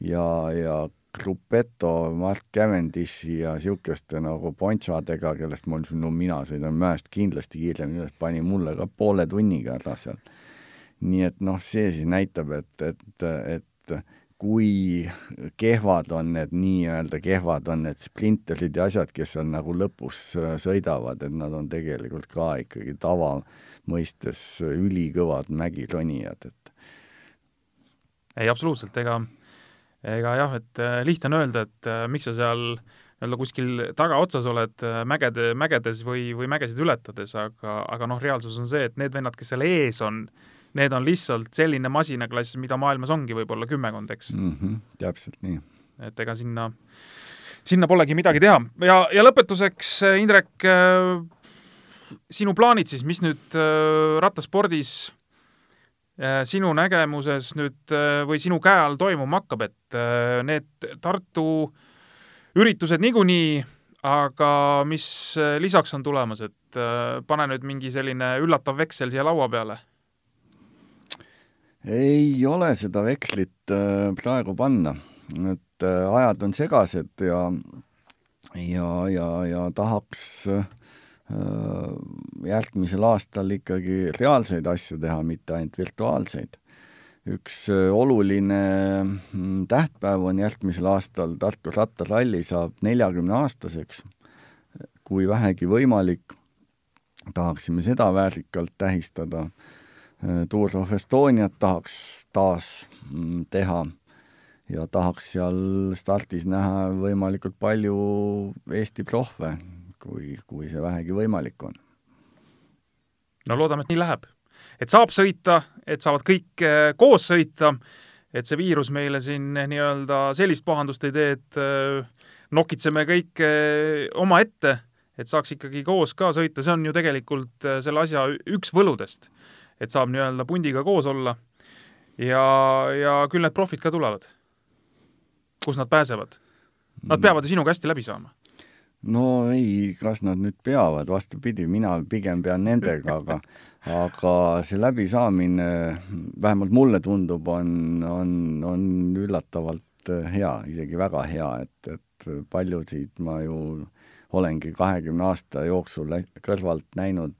[SPEAKER 2] ja, ja Gruppetto, Mark Cavendishi ja niisuguste nagu Ponchadega, kellest ütlesin, no mina sõidan mäest kindlasti kiiremini üles, pani mulle ka poole tunniga ära seal. nii et noh, see siis näitab, et, et, et kui kehvad on need nii-öelda kehvad on need sprinterid ja asjad, kes on nagu lõpus äh, sõidavad, et nad on tegelikult ka ikkagi tava mõistes ülikõvad mägironijad, et
[SPEAKER 1] ei, absoluutselt, ega, ega jah, et äh, lihtne on öelda, et äh, miks sa seal nii-öelda kuskil tagaotsas oled mägede, mägedes või, või mägesid ületades, aga, aga noh, reaalsus on see, et need vennad, kes seal ees on, need on lihtsalt selline masinaklass, mida maailmas ongi võib-olla kümmekond, eks
[SPEAKER 2] mm. -hmm, täpselt nii.
[SPEAKER 1] et ega sinna, sinna polegi midagi teha ja, ja lõpetuseks, Indrek, äh, sinu plaanid siis, mis nüüd äh, rattaspordis äh, sinu nägemuses nüüd või sinu käe all toimuma hakkab, et need Tartu üritused niikuinii, aga mis lisaks on tulemas, et pane nüüd mingi selline üllatav veksel siia laua peale
[SPEAKER 2] ei ole seda vekslit äh, praegu panna, et äh, ajad on segased ja, ja, ja, ja tahaks äh, järgmisel aastal ikkagi reaalseid asju teha, mitte ainult virtuaalseid. üks oluline mm, tähtpäev on järgmisel aastal Tartu rattaralli saab neljakümne aastaseks. kui vähegi võimalik, tahaksime seda väärikalt tähistada Äh, Tour of Estoniat tahaks taas mm, teha ja tahaks seal stardis näha võimalikult palju Eesti prohve, kui, kui see vähegi võimalik on.
[SPEAKER 1] no loodame, et nii läheb. et saab sõita, et saavad kõik äh, koos sõita, et see viirus meile siin nii-öelda sellist pahandust ei tee, et äh, nokitseme kõik omaette, et saaks ikkagi koos ka sõita, see on ju tegelikult selle asja üks võludest et saab nii-öelda pundiga koos olla ja, ja küll need profid ka tulevad. kus nad pääsevad? Nad peavad ju sinuga hästi läbi saama.
[SPEAKER 2] no ei, kas nad nüüd peavad, vastupidi, mina pigem pean nendega, aga aga see läbisaamine, vähemalt mulle tundub, on, on, on üllatavalt hea, isegi väga hea, et, et paljusid ma ju olengi kahekümne aasta jooksul kõrvalt näinud,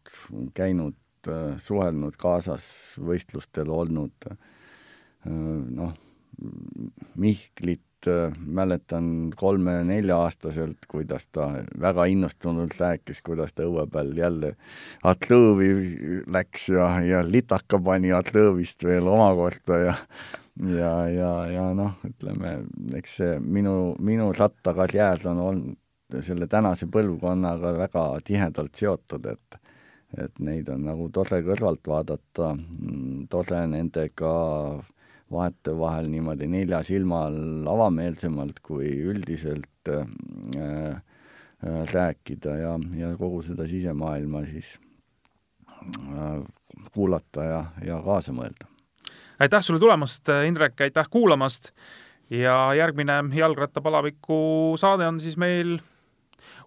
[SPEAKER 2] käinud Äh, suhelnud, kaasas võistlustel olnud, äh, noh, Mihklit, äh, mäletan kolme-nelja-aastaselt, kuidas ta väga innustunult rääkis, kuidas ta õue peal jälle atlõõvi läks ja, ja litaka pani atlõõvist veel omakorda ja ja, ja, ja noh, ütleme, eks see minu, minu rattakarjäär on olnud selle tänase põlvkonnaga väga tihedalt seotud, et et neid on nagu tore kõrvalt vaadata, mm, tore nendega vahetevahel niimoodi nelja silma all avameelsemalt kui üldiselt äh, äh, rääkida ja, ja kogu seda sisemaailma siis äh, kuulata ja, ja kaasa mõelda.
[SPEAKER 1] aitäh sulle tulemast, Indrek, aitäh kuulamast ja järgmine jalgrattapalaviku saade on siis meil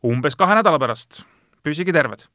[SPEAKER 1] umbes kahe nädala pärast. püsige terved